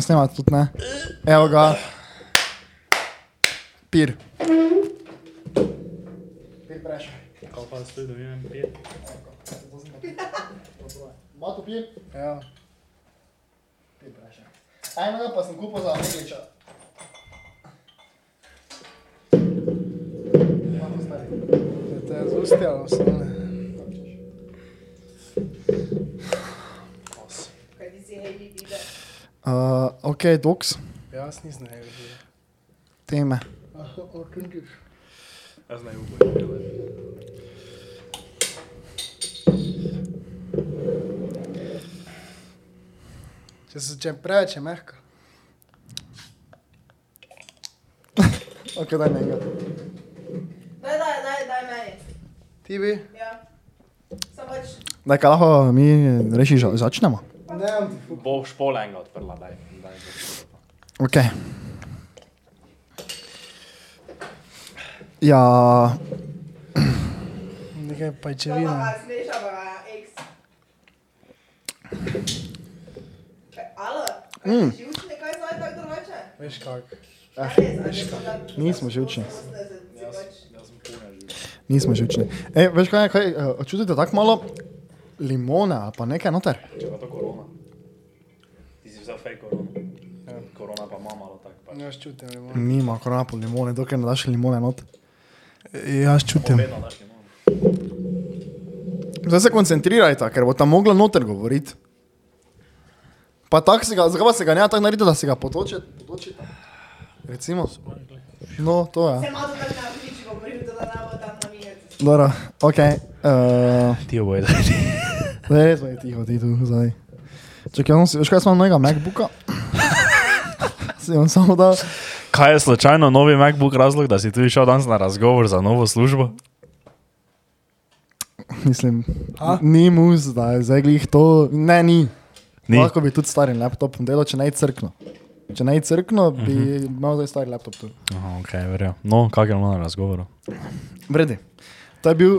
Snemati tudi ne. Evo ga. Pir. Pir prešaj. Kaj pa stoji, da vidim pije? Mato pir? Ja. Pir prešaj. Enega pa sem kupil za Megliča. Mato stari. To je zustjalo, samo ne. Kaj ti si heavy vide? Uh, ok, doks. Jaz nisem videl. Teme. Jaz ne upam. Če se če preveč je mehko. Ok, daj njega. Daj, daj, daj, daj meni. Ti bi? Ja. Sam pač, Daj, kaj lahko mi reši, začnemo? Ne. Bo špol enega odprla, daj. daj Ok. Ja, Nekaj pajčevina. alo? Mm. živčni, kaj zdaj tako drugače? Veš kak. Ja, a res, da- nismo živčni. 80 si pač. Nismo živčni. Ej, veš kaj, kaj uh, čutite tako malo limone pa nekaj noter? Če pa to korona. Ti si vzel fake korona. Korona pa ima malo tak. Pa. Jaz čutim limon. Nima korona po limone, dokler ne daš limone not. Jaz čutim. Vedno daš limon. Zdaj se koncentrirajte, ker bo tam mogla noter govoriti. Pa tako se ga, zakaj pa se ga ne tako narediti, da se ga potoči, potočite? Recimo. No, to je. Se ima to tako na priči govoril, da ne bo tam namijeti. Dobro, ok. Uh, Ti jo boje. Zdaj res je tiho, ti tu zdaj. Čakaj, on si, veš kaj sem imel novega MacBooka? si on samo dal. Kaj je slučajno novi MacBook razlog, da si tudi šel danes na razgovor za novo službo? Mislim, A? ni mus, da je zdaj glih to. Ne, ni. Ni? Lahko bi tudi starim laptopom delal, če ne je crkno. Če ne je crkno, bi uh -huh. imel zdaj stari laptop tu. Aha, ok, verjamem. No, kak je bilo na razgovoru? Vredi. To je bil,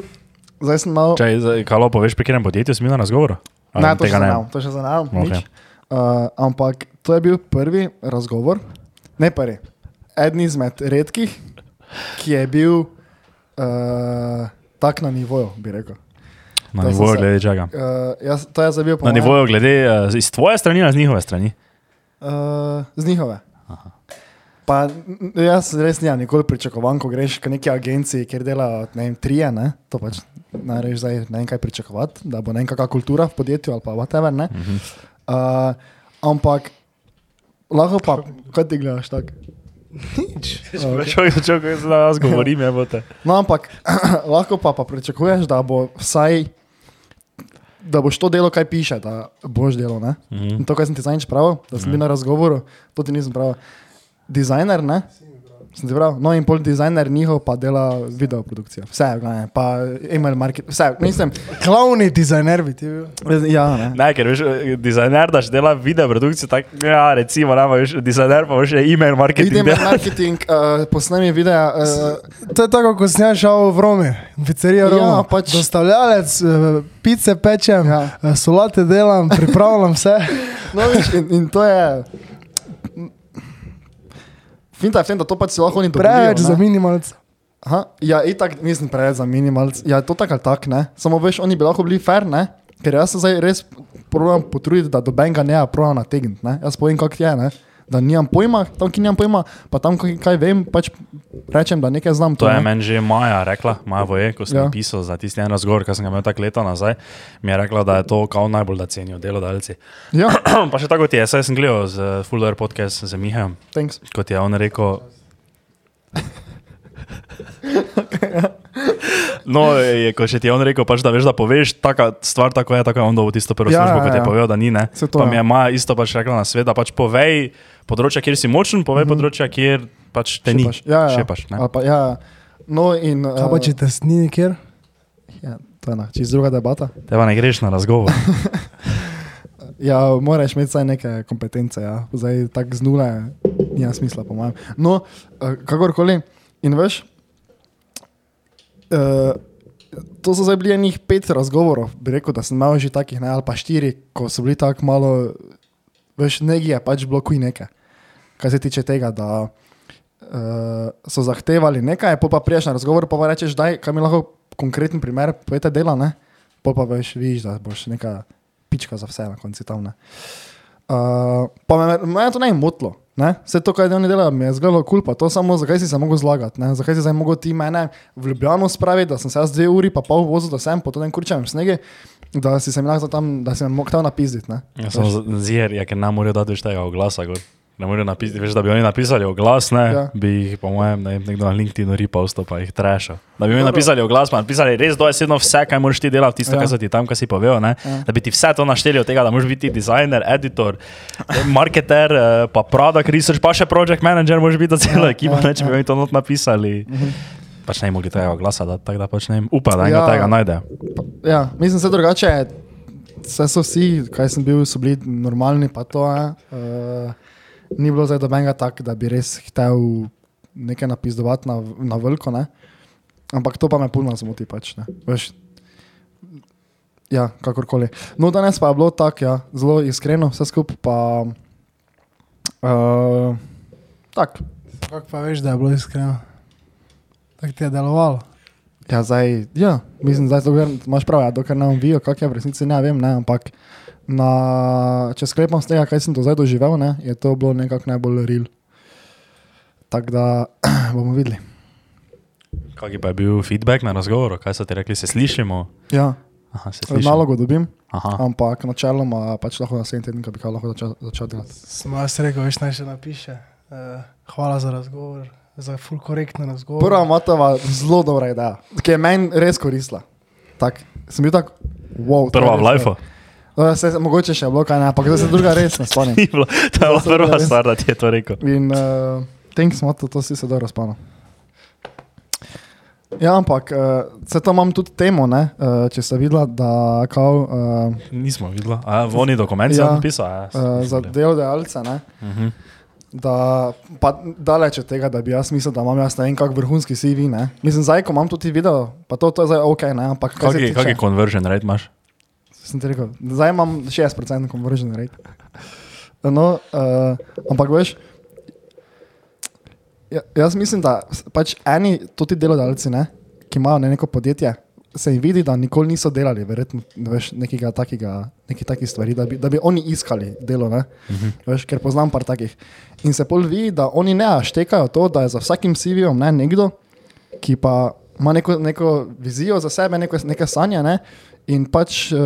zdaj sem mal. Če, kaj lo poveš, pri katerem podjetju si na razgovoru? Ali Ne, to še tega zanal, to še zanal, Ok. okay. nič. Uh, ampak to je bil prvi razgovor, ne prvi, eden izmed redkih, ki je bil uh, tak na nivoju, bi rekel. Na To nivoju se- glede čega? Uh, jaz, to je zdaj bil po Na nivoju glede uh, iz tvoje strani ali z njihove strani? Uh, z njihove. Pa jaz res nimam nikoli pričakovan, ko greš k neki agenciji, kjer delajo ne vem, trije, ne? to pač ne rečeš zdaj ne vem kaj pričakovati, da bo ne vem kakšna kultura v podjetju ali pa whatever. Ne? Uh, ampak lahko pa, kaj ti gledaš tako? Nič. Človek, človek, da jaz govorim, je bote. No, ampak lahko pa, pa pričakuješ, da bo vsaj, da boš to delo, kaj piše, da boš delo. Ne? Mhm. In to, kar sem ti zadnjič pravil, da sem bil na razgovoru, to ti nisem pravil. Dizajner, ne? Sem ti prav, no in pol dizajner njihov pa dela video produkcijo. Vse, gledaj, pa email market, vse, mislim, Klavni dizajner bi ti bil. ja, ne. Ne, ker veš, dizajner, da dela video produkcijo, tako, ja, recimo, ne, veš, dizajner pa še e-mail marketing. Dela. marketing, uh, posnemi videa, uh, To je tako, ko jaz šel v Romi, v pizzerijo Ja, Roma. pač- Dostavljalec, eh, pice pečem, Ja. ja. solate delam, pripravljam vse. no, viš, in, in to je. Finta je v tem, da to pač si lahko oni dobijo. Preveč za minimalce. Aha, ja, itak nisem preveč za minimalc. Ja, to tako ali tako, ne. Samo veš, oni bi lahko bili fair, ne. Ker jaz se zdaj res probujem potruditi, da do benga ne proba nategniti, ne. Jaz povem, kak je, ne. Da nimam pojma, tam, ki nimam pojma, pa tam, kaj, kaj vem, pač rečem, da nekaj znam. To je ne. meni že Maja rekla, Maja Voje, ko sem Ja. pisal za tisti en razgovor, ki sem ga imel tako leta nazaj, mi je rekla, da je to kao najbolj, da cenijo delodajalci. Ja, pa še tako ti je, saj sem gledal z Full Air podcast z Mihajem, thanks. kot je on rekel. No, je, ko še ti je on rekel, pač, da veš, da poveš, taka stvar tako je, tako je on dobil tisto prvo Ja, službo, ja, kot je ja. povedal, da ni. Ne? To, Pa ja. mi je Maja isto pač rekla na svet, da pač povej področja, kjer si močen, povej mm -hmm. področja, kjer pač te ni. Šepaš. Ja, ja. Šepaš, ne? Ali Pa, ja. No in... Kaj pa če te sni nikjer? Ja, to je ena, čisto druga debata. Teba ne greš na razgovor. Ja, moraš imeti vsaj neke kompetence, ja. zdaj tako z nule nima smisla, po mojem. No, eh, kakorkoli. In veš, uh, to so zdaj bili enih pet razgovorov, bi rekel, da sem imel že takih, ne, ali pa štiri, ko so bili tako malo veš, nekaj je pač bilo kuj nekaj. Kar se tiče tega, da uh, so zahtevali nekaj, pa priješ na razgovor, pa pa rečeš, daj, kaj mi lahko konkreten primer povete dela, ne? Pol pa veš, vidiš, da boš neka pička za vse na koncu tam, ne. Uh, pa me, me to ne je motlo. Ne? Vse to, kar oni delajo, mi je zgledalo kul, pa to samo, zakaj si se mogel zlagati, ne? zakaj si zdaj mogel ti mene v Ljubljano spraviti, da sem se jaz dve uri pa pol vozil do sem po tem kurčevem snegu, da si se mi lahko tam, da si me mogel ne. Ja, samo zir, ja, ker nam morajo dati več tega oglasa. Gor. Ne morejo napisati, veš, da bi oni napisali oglas, ne, Ja. ja. bi jih, po mojem, ne, vem, nekdo na LinkedInu ripal, pa jih trešal. Da bi oni Dobro. napisali oglas, pa napisali res dojesedno vse, kaj moraš ti delati, tisto, Ja. ja. kar so ti tam, kar si povedal, ne, Ja. ja. da bi ti vse to našteli od tega, da moraš biti dizajner, editor, marketer, eh, pa product research, pa še project manager, moraš biti celo Ja, ekipo, ja, ne, če bi ja. oni to not napisali. Pač ne bi mogli tega oglasa dati, tako da pač ne upam, da enega Ja. tega najde. Ja, mislim se drugače, vse so vsi, kaj sem bil, so bili normalni, pa to je. Uh, ni bilo zdaj dobenega tak, da bi res hotel nekaj napisovati na, na veliko, ne. Ampak to pa me puno zmoti, pač ne. Veš, ja, kakorkoli. No, danes pa je bilo tako, ja, zelo iskreno, vse skupaj pa. Uh, tak, Kako pa veš, da je bilo iskreno? Tako ti je delovalo. Ja, zdaj, ja, mislim, da imaš prav, ja, dokler ne vidijo, kako je v resnici, ne vem, ne, ampak na, če sklepam z tega, kaj sem do zdaj doživel, ne, je to bilo nekako najbolj real. Tako da bomo videli. Kak pa je bil feedback na razgovoru, kaj so ti rekli, se slišimo? Ja, Aha, se slišimo. nalogo dobim, Aha. ampak načeloma pač lahko naslednji teden, ko bi kaj lahko začel, začel delati. Sem jaz rekel, veš, naj še napiše. Uh, hvala za razgovor, za full korektno razgovor. Prva matova, zelo dobra ideja, ki je meni res koristila. Tak, sem bil tak, wow. Prva v lifeu. Dobro. Se, mogoče še je bilo kaj, ne, ampak zdaj se druga res ne spomnim. Ni bilo- To je bila prva stvar, da ti je to rekel. In uh, thanks, moto, to si se dobro spomnil. Ja, ampak uh, se to imam tudi temo, ne, uh, če ste videla, da kao, uh, Nismo videli. A, voni dokument ja. Ja. sem napisal. Ja, uh, za delodajalce, ne, uh -huh. da pa daleč od tega, da bi jaz mislil, da imam jaz ne vem kak vrhunski CV, ne. Mislim, zdaj, ko imam tudi video, pa to, to je zdaj ok, ne, ampak kaj se Kaki, tiče- kaki conversion rate imaš? Sem ti rekel, zdaj imam 60% conversion rate. No, uh, ampak veš, ja, jaz mislim, da pač eni, tudi delodajalci, ne, ki imajo ne, neko podjetje, se jim vidi, da nikoli niso delali, verjetno, veš, nekega takega, nekih takih stvari, da bi, da bi oni iskali delo, ne, uh -huh. veš, ker poznam par takih. In se pol vidi, da oni ne štekajo to, da je za vsakim CV-om ne, nekdo, ki pa ima neko, neko vizijo za sebe, neko, neke sanje, ne, in pač uh,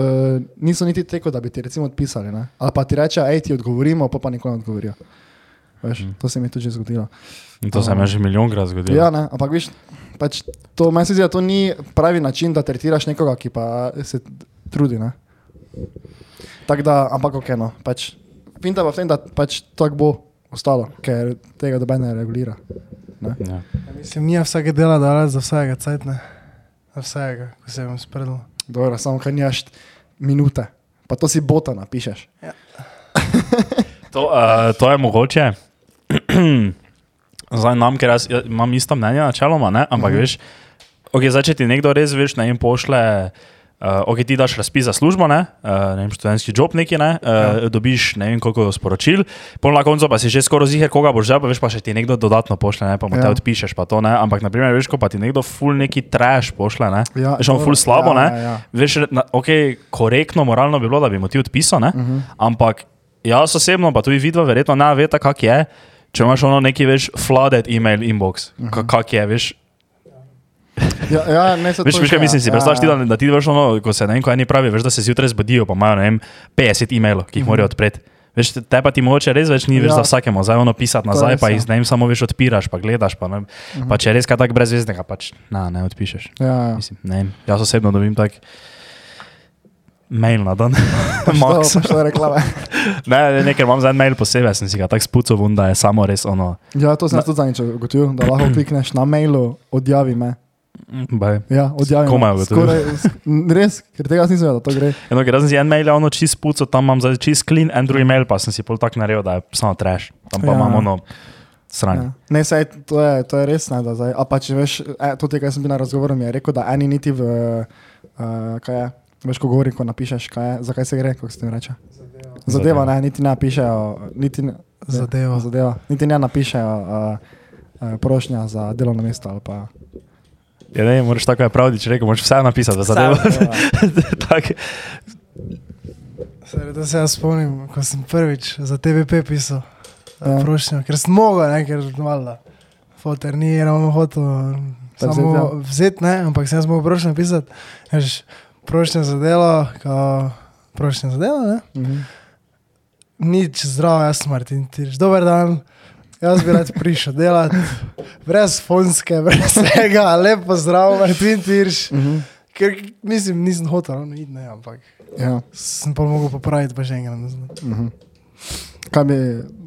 niso niti teko, da bi ti recimo odpisali, ne, ali pa ti reče, hej, ti odgovorimo, pa pa nikoli ne odgovorijo. Veš, Mhm. to se mi je tudi zgodilo. In to se mi je že milijonkrat zgodilo. Ja, ne, ampak viš, pač to meni se zdi, da to ni pravi način, da tretiraš nekoga, ki pa se trudi. ne. Tako da, ampak ok, no, pač, finta pa v tem, da pač tako bo ostalo, ker tega doben ne regulira. Ne. Ja. Ja, mislim, nije vsake dela dalec za vsega, cajt ne. Za vsega, ko se vam spredlo. Dobro, samo kaj nimaš minute, pa to si bota napišeš. To, uh, to je mogoče. Zdaj nam, ker jaz, jaz imam isto mnenje načeloma, ne? ampak uh -huh. veš, okay, zdaj, če ti nekdo res veš, ne jim pošle. Uh, ok, ti daš razpis za službo, ne, uh, ne vem, študentski job neki, ne, uh, ja. dobiš ne vem koliko sporočil, pol na koncu pa si že skoraj ziger, koga boš žal, pa veš pa še ti nekdo dodatno pošle, ne, pa mu ja. te odpišeš, pa to ne, ampak naprimer, veš, ko pa ti nekdo full neki trash pošle, ne, Ja, veš, on full slabo, ja, ne, ja, ja. veš, na, ok, korektno, moralno bi bilo, da bi mu ti odpisal, ne, uh -huh. ampak jaz osebno, pa tudi vidva, verjetno ne veste, kak je, če imaš ono neki, veš, flooded email inbox, uh -huh. kak je, veš, Ja, ja, ne Veš, veš, kaj že- mislim, si ja, predstavljaš, ti, ja. da, ti veš ono, ko se ne vem, ko eni pravi, veš, da se zjutraj zbudijo, pa imajo, ne vem, 50 e-mailov, ki jih morajo odpreti. Veš, te pa ti moče res več ni več Ja. za vsakemu, zdaj ono pisati nazaj, res, pa ja. jih ne vem, samo veš odpiraš, pa gledaš, pa, ne, vem. pa če je res kaj tak brezvezdnega, pač na, ne odpišeš. Ja, ja. Mislim, ne jaz osebno dobim tak mail na dan. Max. To, pač to je reklame. ne, ne, ne, ker imam za en mail posebej, sem si ga tako spucal, da je samo res ono. Ja, to sem jaz tudi zanič ugotovil, da lahko klikneš na mailu, odjavi me. Baj. Ja, odjavi Komaj. Skoraj, sk- res, ker tega nisem vedel, da to gre. Eno, ker jaz sem si en mail, ono čist spucal, tam imam zdaj čist clean, en drugi mail pa sem si pol tak naredil, da je samo trash. Tam pa Ja. imam ono sranje. Ja. Ne, sej, to, je, to je res, ne, da zdaj. A pa če veš, e, to tega sem bil na razgovoru, mi je rekel, da eni niti v, uh, kaj je, veš, ko govori, ko napišeš, kaj je, zakaj se gre, kako se ti reče. Zadeva, ne, niti ne napišejo, niti ne, Zadeva. zadeva, niti ne napišejo uh, uh, prošnja za delovno mesto ali pa. Ja, ne, moraš tako je pravdi, če rekel, moraš vse napisati, da zadevo. Tak, Sorry, Da se jaz spomnim, ko sem prvič za TVP pisal, Ja. ja. prošnjo, ker sem mogel, ne, ker valjda, fotor ni ravno hotel Pa samo vzeti, ja. vzeti, ne, ampak sem jaz mogel prošnjo pisati. Veš, prošnja za delo, kao, prošnja za delo, ne. Mhm. Nič zdravo, jaz sem Martin Tirš. Dober dan, jaz bi rad prišel delati, brez fonske, brez vsega, lepo zdravo, Martin Tirš. Ker mislim, nisem hotel, no, ne, ampak Ja. sem pa mogel popraviti, pa še enkrat. ne znam. Mhm. Kaj bi.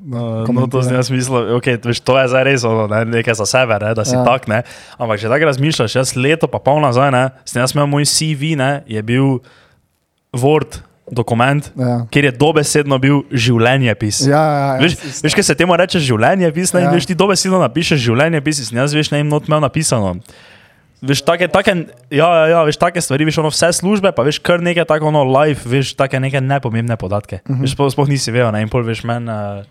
No, no, to sem jaz mislil, okay, veš, to je zdaj res ono, ne, nekaj za sebe, ne, da si Ja. ja. tak. Ne. Ampak če tako razmišljaš, jaz leto pa pol nazaj, ne, sem jaz imel moj CV, ne, je bil Word dokument, Ja. kjer je dobesedno bil življenjepis. Ja, ja, ja, Veš, isto. veš, kaj se temu reče življenjepis, ne, Ja. ja. veš, ti dobesedno napišeš življenjepis in jaz veš, ne, jim not imel napisano. Veš, take, take, ja, ja, ja, veš, take stvari, veš, ono vse službe, pa veš, kar nekaj tako ono live, veš, take neke nepomembne podatke. Uh -huh. Veš, sploh, nisi vedel, ne, in pol veš, men, uh,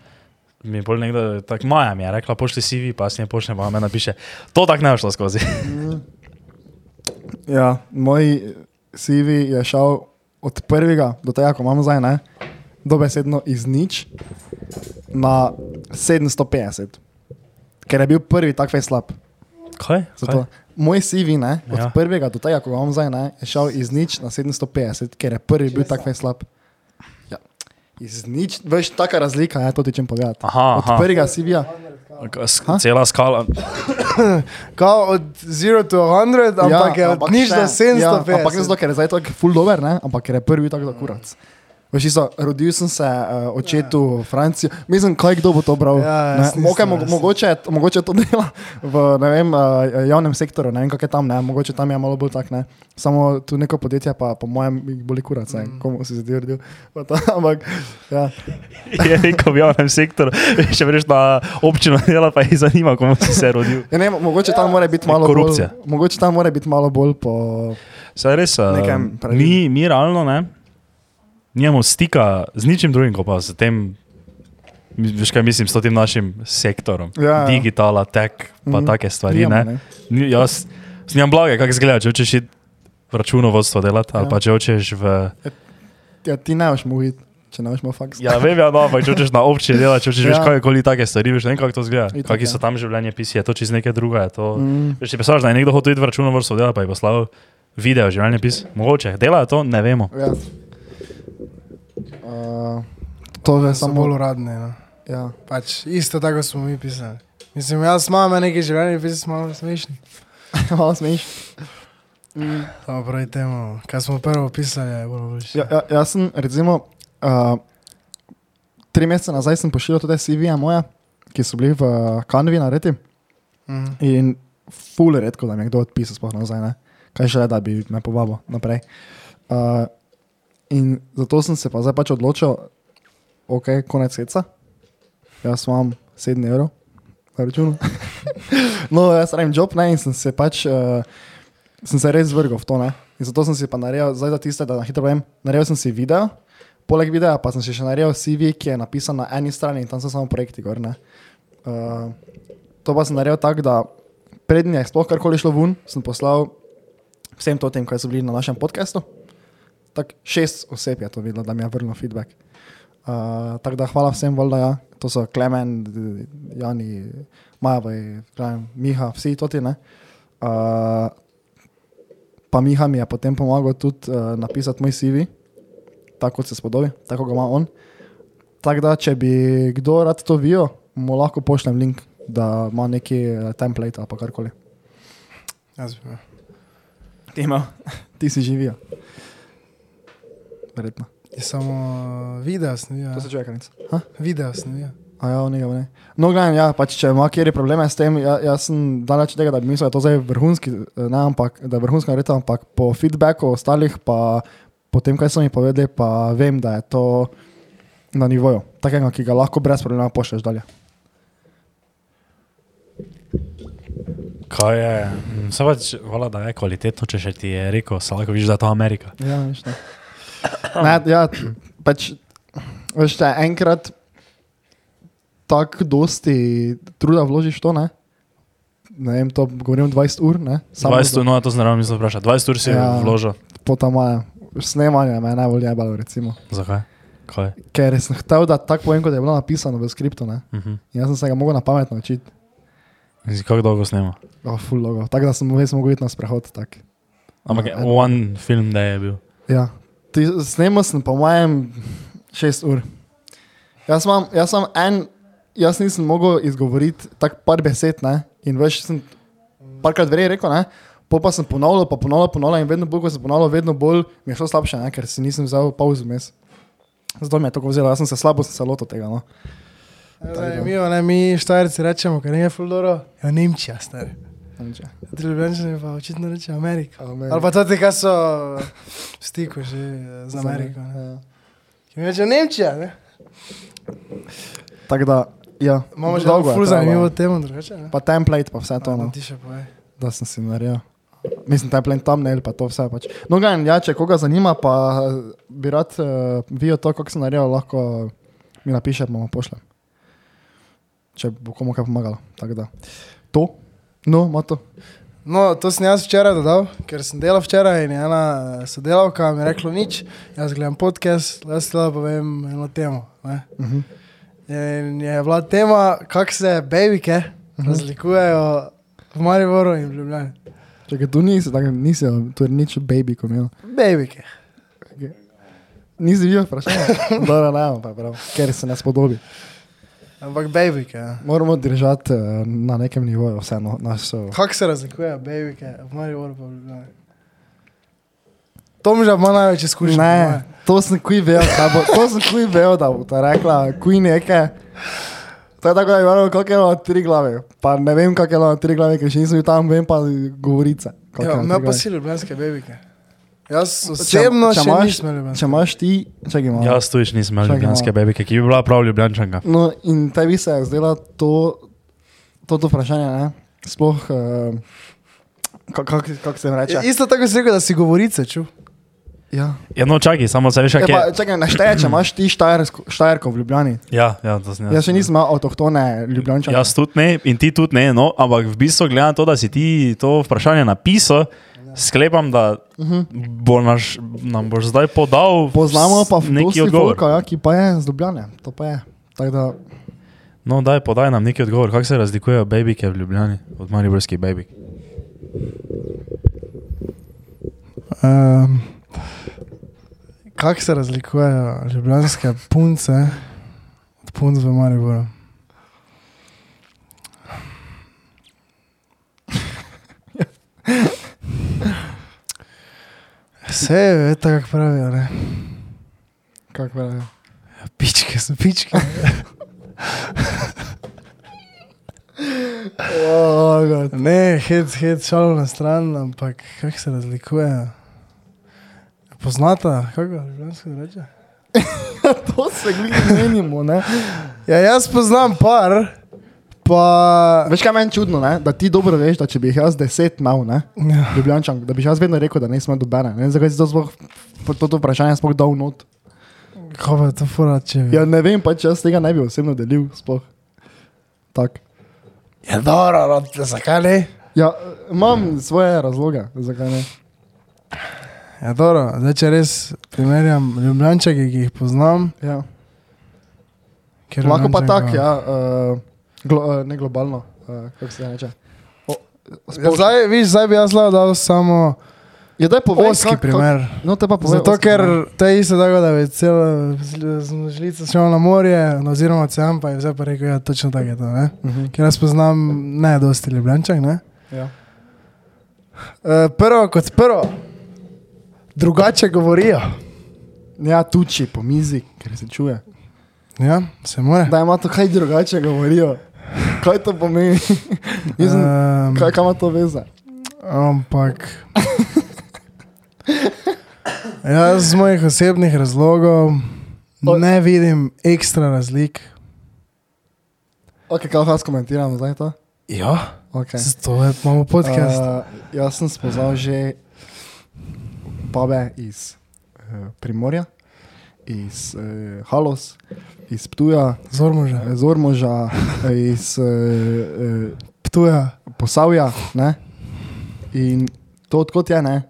mi je pol nekdo, tako Maja mi je rekla, pošli CV, pa si ne pošlje, pa me napiše. To tako ne bi šlo skozi. Ja, moj CV je šel od prvega do tega, ko imam zdaj, ne, dobesedno iz nič na 750, ker je bil prvi tak fej slab. Kaj? Zato, moj CV, ne, od ja. Prvega do tega, ko imam zdaj, ne, je šel iz nič na 750, ker je prvi bil tak fej slab. Ja. Iz nič, veš, taka razlika je, to ti čem povedati. Aha, Od aha. prvega CV-ja. S- Cela skala. Kao od 0 do 100, ampak je od nič do še- 750. Ja, ampak zato, ker je zdaj tako full dober, ne? ampak ker je prvi tako za kurac. Veš, isto, rodil sem se uh, očetu v Franciji, mislim, kaj kdo bo to bral. Ja, Ne, jaz nisem, Mogoče, mo jaz mogoče, to dela v ne vem, uh, javnem sektorju, ne vem, kako je tam, ne? mogoče tam je malo bolj tak, ne. Samo tu neko podjetje, pa po mojem, jih boli kurac, ne, Mm. komu si zdaj to, Ampak, ja. Je rekel v javnem sektorju, še veš na občino dela, pa jih zanima, komu si se rodil. Ja, ne, mogoče tam mora biti malo Korupcija. bolj. Mogoče tam mora biti malo bolj po. Saj res, uh, mi, mi realno ne, nimamo stika z ničim drugim, kot pa s tem, veš kaj mislim, s tem našim sektorom. Ja, ja. Digitala, tech, pa mm. take stvari. Nimamo, Ne? ne. Jaz nimam blage, kako izgleda, če hočeš iti računovodstvo delati, ali Ja. pa če hočeš v... Ja, ti ne boš mogel, če ne boš imel faks. Ja, vem, ja, no, ampak če hočeš na občini delati, če hočeš Ja. ja. kakorkoli take stvari, veš, ne vem, kako to izgleda. Itak, Kakšni ja. so tam življenje pisi, je to čez nekaj druga. Je to... Mm. Veš, ti predstavljaš, da je nekdo hotel iti v računovodstvo delati, pa je poslal video življenje pis. Mogoče, delajo to, ne vemo. Ja. Uh, to je samo bolj uradne. No. Ja. Pač, isto tako smo mi pisali. Mislim, jaz imam nekaj življenja, vi smo malo smešni. Malo smeš. Samo pravi temu, kaj smo prvo pisali, je bilo boljše. Ja, ja, jaz sem, recimo, uh, tri mesece nazaj sem pošiljal tudi CV-je moje, ki so bili v Kanvi naredi. Mhm. In ful redko, da mi je kdo odpisal, sploh nazaj. Ne? Kaj še le, da bi me povabil naprej. Uh, in zato sem se pa zdaj pač odločil, ok, konec seca. Jaz imam 7 evrov na računu. no, jaz rabim job, ne, in sem se pač, uh, sem se res vrgel v to, ne. In zato sem si pa naredil, zdaj za tiste, da na hitro povem, naredil sem si video, poleg videa pa sem si še naredil CV, ki je napisan na eni strani in tam so samo projekti gor. Uh, to pa sem naredil tako, da prednje je sploh karkoli šlo ven, sem poslal vsem to tem, kaj so bili na našem podkastu. Tako šest oseb je to videlo, da mi je vrnilo feedback. Uh, tako da hvala vsem, voljda, ja. to so Klemen, Jani, Majavaj, Miha, vsi to ti ne. Uh, pa Miha mi je potem pomagal tudi uh, napisati moj CV, tako kot se spodobi, tako ga ima on. Tako da, če bi kdo rad to videl, mu lahko pošljem link, da ima neki eh, template ali karkoli. Jaz bi. Ti ti si živijo. Verjetno. Je samo uh, video snijo. To se čuje, kanic. Video snijo. A ja, onega ne. No, gledam, ja, pač, če ima kjer probleme s tem, ja, jaz sem daleč tega, da bi mislil, da je to zdaj vrhunski, eh, ne, ampak, da je vrhunska nareditev, ampak po feedbacku ostalih, pa po tem, kaj so mi povedali, pa vem, da je to na nivoju, takega, ki ga lahko brez problema pošlješ dalje. Kaj je? Mm, Se pač, hvala, da je kvalitetno, če še ti je rekel, se lahko vidiš, da je to Amerika. Ja, veš, ne. Ne, ja, pač, Veš, če enkrat tako dosti truda vložiš to, ne? Ne vem, to govorim 20 ur, ne? 20 ur, no, to znam mislim vprašati. 20 ur si ja. Ja. vložil. Potom moje snemanje me je najbolj jebalo, recimo. Zakaj? Kaj? Ker sem hotel, da tako povem, kot je bilo napisano v skriptu, ne? Uh -huh. In jaz sem se ga mogel na pamet naučiti. In si kako dolgo snema? Oh, full logo. Tako da sem res mogel iti na sprehod. Tak. Ampak Ja, ja, one film day je bil. Ja. Snemal sem po mojem 6 ur. Jaz, imam, jaz sem en, jaz nisem mogel izgovoriti tako par besed, ne? In veš, sem parkrat verjel rekel, ne? Po pa sem ponovil, pa ponovil, ponovil in vedno bolj, ko sem ponovil, vedno bolj mi je šlo slabše, ne? ker si nisem vzel pauzo mes. Zato mi je tako vzelo, jaz sem se slabo se lotil tega. No. Zanimivo, ne, mi štajerci rečemo, ker je Fuldoro, ja Nemčija, stari. Ti ljubljenčani pa očitno reče Amerika. Amerika. Ali pa to ti, kaj so v stiku že eh, z Ameriko. ne. Ja. Ki mi reče Nemčija, ne? Tako da, ja, Imamo že dolgo ful zanimivo temo, drugače, ne? Pa template, pa vse to, A, no, ti še povej. da sem si naredil. Mislim, template thumbnail, pa to vse pač. No, ga, ja, če koga zanima, pa eh, bi rad uh, videl to, kako sem naredil, lahko mi napiše, mu pošljem. Če bo komu kaj pomagalo. Tako da, to, no, mato. No, to sem jaz včeraj dodal, ker sem delal včeraj in ena eh, sodelavka mi je rekla nič. Jaz gledam podcast, jaz lahko povem eno temo. Ne? Uh -huh. In je bila tema, kako se babike razlikujejo v Mariboru in v Ljubljani. Če tu nisi, tako nisi, tu je nič baby, ko imel. Babike. Nisi videl vprašanja? Dobro, ne, pa prav, ker se ne spodobi. Ampak babike. Ja. Moramo držati uh, na nekem nivoju vseeno Kako se razlikujejo babike v Mariboru in v Ljubljani? Tom že ima največ izkušenj. Ne, to sem kuj vel, da bo, to sem kuj vel, da bo ta rekla, kuj neke. To je tako, da je bilo, koliko je bilo tri glave. Pa ne vem, kako je bilo tri glave, ker še nisem bil tam, vem pa govorice. Ja, tri pa si ljubljanske babike. Jaz osebno če še imaš- nisem ljubljanske. Če imaš ti, čakaj malo. Jaz tu nisem imel ljubljanske bebike, ki bi bila prav ljubljančanka. No, in tebi se je zdelo to, to, to vprašanje, ne? Sploh, uh, kako kak, kak se jim reče? Ja, Isto tako si rekel, da si govorice čuv. Ja. Ja, no, čakaj, samo se veš, Ja, kaj pa, je. čakaj, našteje, če imaš ti štajersko, štajerko v Ljubljani. Ja, ja, to sem jaz. Jaz še nisem imel avtohtone Ljubljančane. Jaz tudi ne, in ti tudi ne, no, ampak v bistvu gledam to, da si ti to vprašanje napisal, sklepam, da bo naš, nam boš zdaj podal Poznamo pa neki neki odgovor. Folka, ja, ki pa je z Ljubljane. To pa je. Tako da, No, daj, podaj nam neki odgovor, kako se razlikujejo babike v Ljubljani od mariborskih babik. Um, Kako se razlikujejo ljubljanske punce od punc v Mariboru? Vse je tako, kako pravijo. Ne? kako pravijo. Ja, Pičke so pičke. Oh, God. Ne, hit, hit, šalo na stran, ampak kako se razlikujejo? Poznata, kako ljubljansko reče? to se mi menimo, ne? Ja, jaz poznam par, pa. Veš kaj meni čudno, ne? da ti dobro veš, da če bi jih jaz deset imel, ne? Ja. Ljubljančan, da bi jaz vedno rekel, da imel dobene. Ne zakaj si to sploh, to, to vprašanje sploh dal not. Kaj pa je to fora, če bi? Ja, ne vem, pač jaz tega ne bi osebno delil, sploh. Tak. Ja, dobro, no, zakaj ne? Ja, imam svoje razloge, zakaj ne. Ja, dobro, zdaj če res primerjam ljubljančake, ki jih poznam. Ja. Lahko pa tako, ja, uh, glo, uh, ne globalno, uh, kako se reče. O, Ja, zdaj, viš, zdaj bi jaz dal samo Ja, daj povej, oski kak- primer. Kak, no, te pa povej. Zato, ker je isto tako, da bi celo žlico šel na morje, no, oziroma ocean, pa je vse pa rekel, ja, točno tako je to. Ne? Uh -huh. Ker jaz poznam ne dosti ljubljančak, ne? ja. Uh, prvo kot prvo, drugače govorijo. ja, tuči po mizi, ker se čuje. Ja, se more. Da ima to kaj drugače govorijo. Kaj to pomeni? Mislim, Um, kaj, ima to veze? Ampak. Jaz z mojih osebnih razlogov O- ne vidim ekstra razlik. Ok, kaj jaz komentiram zdaj to? Ja, Okay. zato je, imamo podcast. Uh, jaz sem spoznal že babe iz uh, Primorja iz uh, Halos, iz Ptuja, Zormože, iz Ormoža, iz uh, uh, Ptuja. Posavja. Ne? In to odkot je, ne?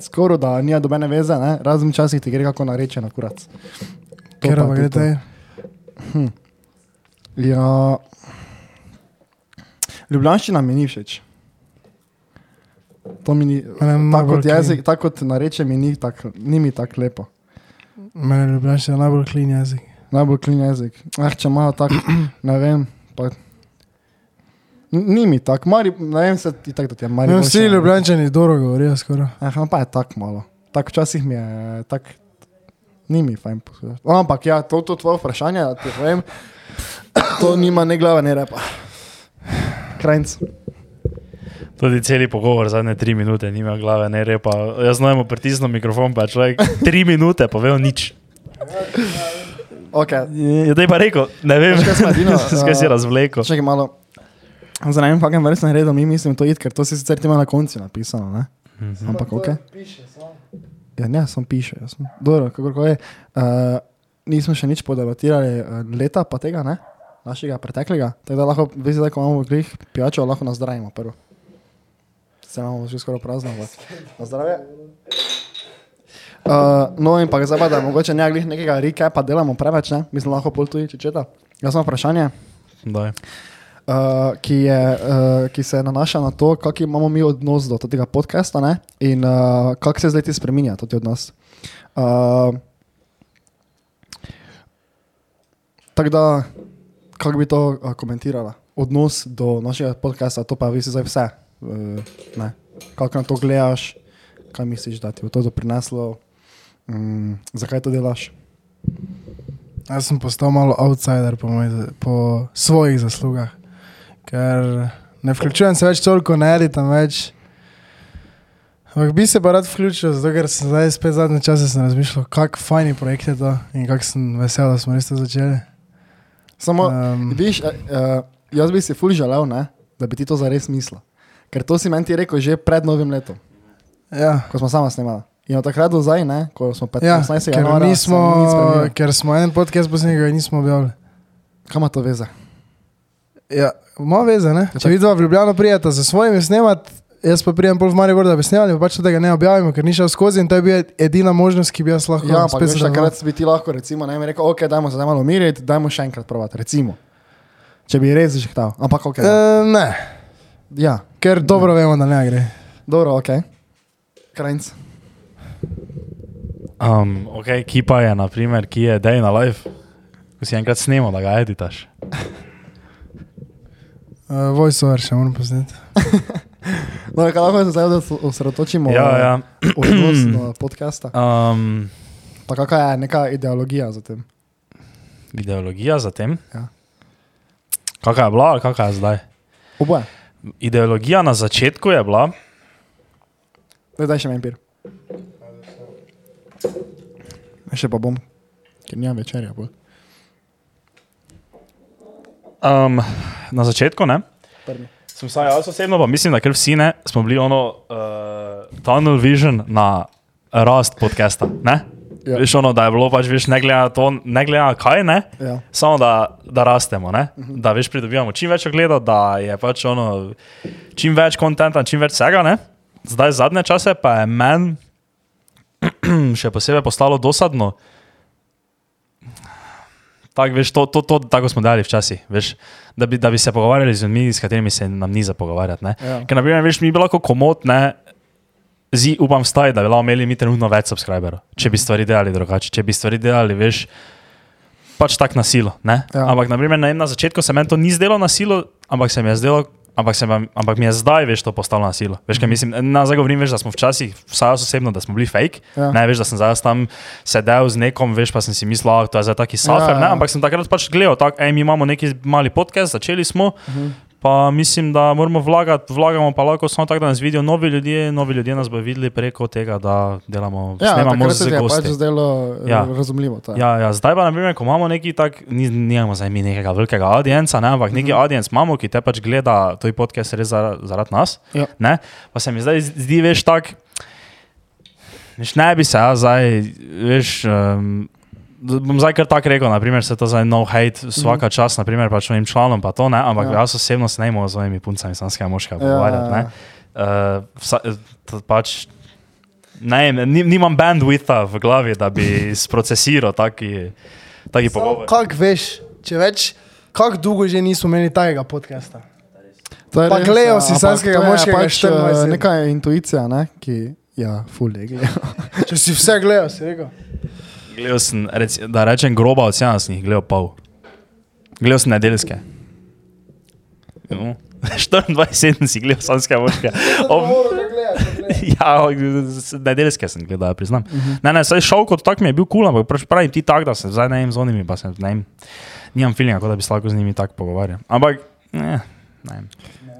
skoraj da nima dobene veze, ne? razen včasih ti gre kako nareče na kurac. To Kjer pa gre te? Ja, Ljubljanščina mi ni všeč. To mi ni, tako kot jezik, tako kot nareče mi ni, tak, ni mi tako lepo. Mene je ljubljanščina najbolj klin jezik. Najbolj klin jezik. Eh, če malo tako, ne vem. Pa, N- ni mi tako, mari, ne vem, se ti tako, da ti je mari. Ne, vsi ljubljančani dobro govorijo skoraj. Eh, no, pa je tako malo. Tako včasih mi je, tako, ni mi fajn poslušati. Ampak ja, to, to tvoje vprašanje, da ti povem, to nima ne glave, ne repa. Krajnc. Tudi celi pogovor zadnje tri minute, nima glave, ne repa. Jaz znamo pritisniti mikrofon, pa človek tri minute povedal nič. Okay. Je daj pa rekel, ne vem, kaj si eh, razvlekel. Čakaj malo. Za ne vem, v kakšnem vrstnem redu mi mislim to iti, ker to si sicer ti ima na koncu napisano, ne? Ampak ok. Ja, ne, sem piše, jaz sem. Dobro, kako je. Uh, nismo še nič podebatirali uh, leta pa tega, ne? Našega preteklega. Tako da lahko, veste, da ko imamo grih pijačo, lahko nazdravimo prvo. Se imamo že skoraj prazno. Na zdravje. Uh, no in pa zdaj pa, da mogoče ne glih nekega recapa delamo preveč, ne? Mislim, lahko pol tudi čečeta. Jaz imam vprašanje Daj. uh, ki, je, uh, ki se nanaša na to, kako imamo mi odnos do tega podcasta ne? in uh, kako se zdaj ti spremenja ta odnos. Uh, Tako da, kako bi to uh, komentirala? Odnos do našega podcasta, to pa vi si zdaj vse. Uh, kako na to gledaš, kaj misliš, da ti bo to doprineslo, um, zakaj to delaš? Jaz sem postal malo outsider po, moj, po svojih zaslugah, ker ne vključujem se več toliko, ne editam več. Ampak bi se pa rad vključil, zato ker sem zdaj spet zadnje čase razmišljal, kako fajni projekt je to in kako sem vesel, da smo res to začeli. Samo, Um, Viš, uh, uh, jaz bi si ful želel, ne, da bi ti to zares mislil. Ker to si meni ti rekel že pred novim letom, ja. ko smo sama snemali. In od takrat do zdaj, ne, ko smo 15. Ja, januarja, ker, nič nismo, ker smo en podcast posneli, ga nismo objavili. Kaj ima to veze? Ja, ima veze, ne? Če vidva v Ljubljano prijeta za svojimi snemati, jaz pa prijem pol v Maribor, da bi snemali, pa pač tega ne objavimo, ker ni šel skozi in to je bila edina možnost, ki bi jaz lahko Ja, spet sodeloval. takrat bi ti lahko recimo, ne, mi rekel, ok, dajmo se malo umiriti, dajmo še enkrat provat, recimo. Če bi res že htel, ampak ok. E, ne, Ja, ker dobro vemo, da ne gre. dobro, ok. Krajnc. Um, ok, ki pa je, naprimer, ki je day na live, ko si enkrat snemal, da ga editaš. Uh, Voiceover še moram posneti. No, kaj lahko se zdaj os- osredotočimo Ja, ja. na odnos do podcasta. Um, Pa kakšna je neka ideologija za tem? ideologija za tem. Ja. Kakšna je bila, ali kakšna je zdaj? Oboje. Ideologija na začetku je bila, Daj, daj še meni pir. Še pa bom, ker nimam večerja. Bolj. um, na začetku, ne? Prvi. Sem saj jaz osebno, pa mislim, da ker vsi ne, smo bili ono uh, tunnel vision na rast podcasta. Ne? Ja. Veš, ono, da je bilo pač, veš, ne glede na to, ne glede na kaj, ne, Ja. samo da, da rastemo, ne? da veš, pridobivamo čim več ogledov, da je pač ono, čim več kontenta, čim več vsega. Ne? Zdaj, zadnje čase pa je meni še posebej postalo dosadno. Tako, veš, to, to, to, tako smo delali včasih, veš, da, bi, da bi se pogovarjali z ljudmi, s katerimi se nam ni za pogovarjati. ne. Ja. Ker, na primer, veš, mi bi lahko komot, ne, zi, upam, staj, da bi lahko imeli mi trenutno več subscriberov, če bi stvari delali drugače, če bi stvari delali, veš, pač tako na silo. ne. Ja. Ampak, na primer, na, na začetku se meni to ni zdelo na silo, ampak se mi je zdelo. Ampak, se, vam- ampak mi je zdaj, veš, to postalo na silo. Veš, kaj mislim, nazaj govorim, veš, da smo včasih, vsaj jaz osebno, da smo bili fake. Ja. Ne, veš, da sem zdaj tam sedel z nekom, veš, pa sem si mislil, da je zdaj taki safer. Ja, Ja, ja. Ampak sem takrat pač gledal, tak, ej, mi imamo neki mali podcast, začeli smo. -huh. Pa mislim, da moramo vlagati, vlagamo pa lahko samo tako, da nas vidijo novi ljudje, novi ljudje nas bodo videli preko tega, da delamo, Ja, snemamo z ti je pač gosti. zdelo ja. Ja. razumljivo. je. Ja, ja, zdaj pa, naprimer, ko imamo neki tak, ni- nimamo zdaj mi nekega velikega audienca, ne, ampak neki Mhm. audienc imamo, ki te pač gleda to podcast res zara- zaradi nas. Ja. Ne, pa se mi zdaj zdi, veš, tak, veš, ne bi se, jaz zdaj, veš, um, bom zdaj kar tako rekel, naprimer, se to zdaj no hate vsaka mm. čas, naprimer, pač svojim članom, pa to ne, ampak Ja. ja. jaz osebno se ne morem z svojimi puncami samskega moškega Ja, pogovarjati. ja, ne. Uh, vsa, to pač, ne, nimam bandwidtha v glavi, da bi sprocesiral taki, taki pogovor. Kak veš, če več, kako dolgo že nismo imeli takega podcasta? To je Pa res, gledajo ja, si je moškega pač, eh, 24/7. Neka intuicija, ne, ki, ja, full je gledajo. Če si vse gledal, si rekel. Gledal sem, rec, da rečem groba ocena, sem jih gledal pol. Gledal sem nedeljske. No. 24 si gledal samskega moškega. Ob, Ja, nedeljske sem gledal, priznam. Uh -huh. Ne, ne, saj šel kot tak mi je bil kul, cool, ampak pač pravim ti tak, da se zdaj ne vem z onimi, pa se ne vem, nimam feelinga, kot da bi se lahko z njimi tako pogovarjal. Ampak, ne, ne,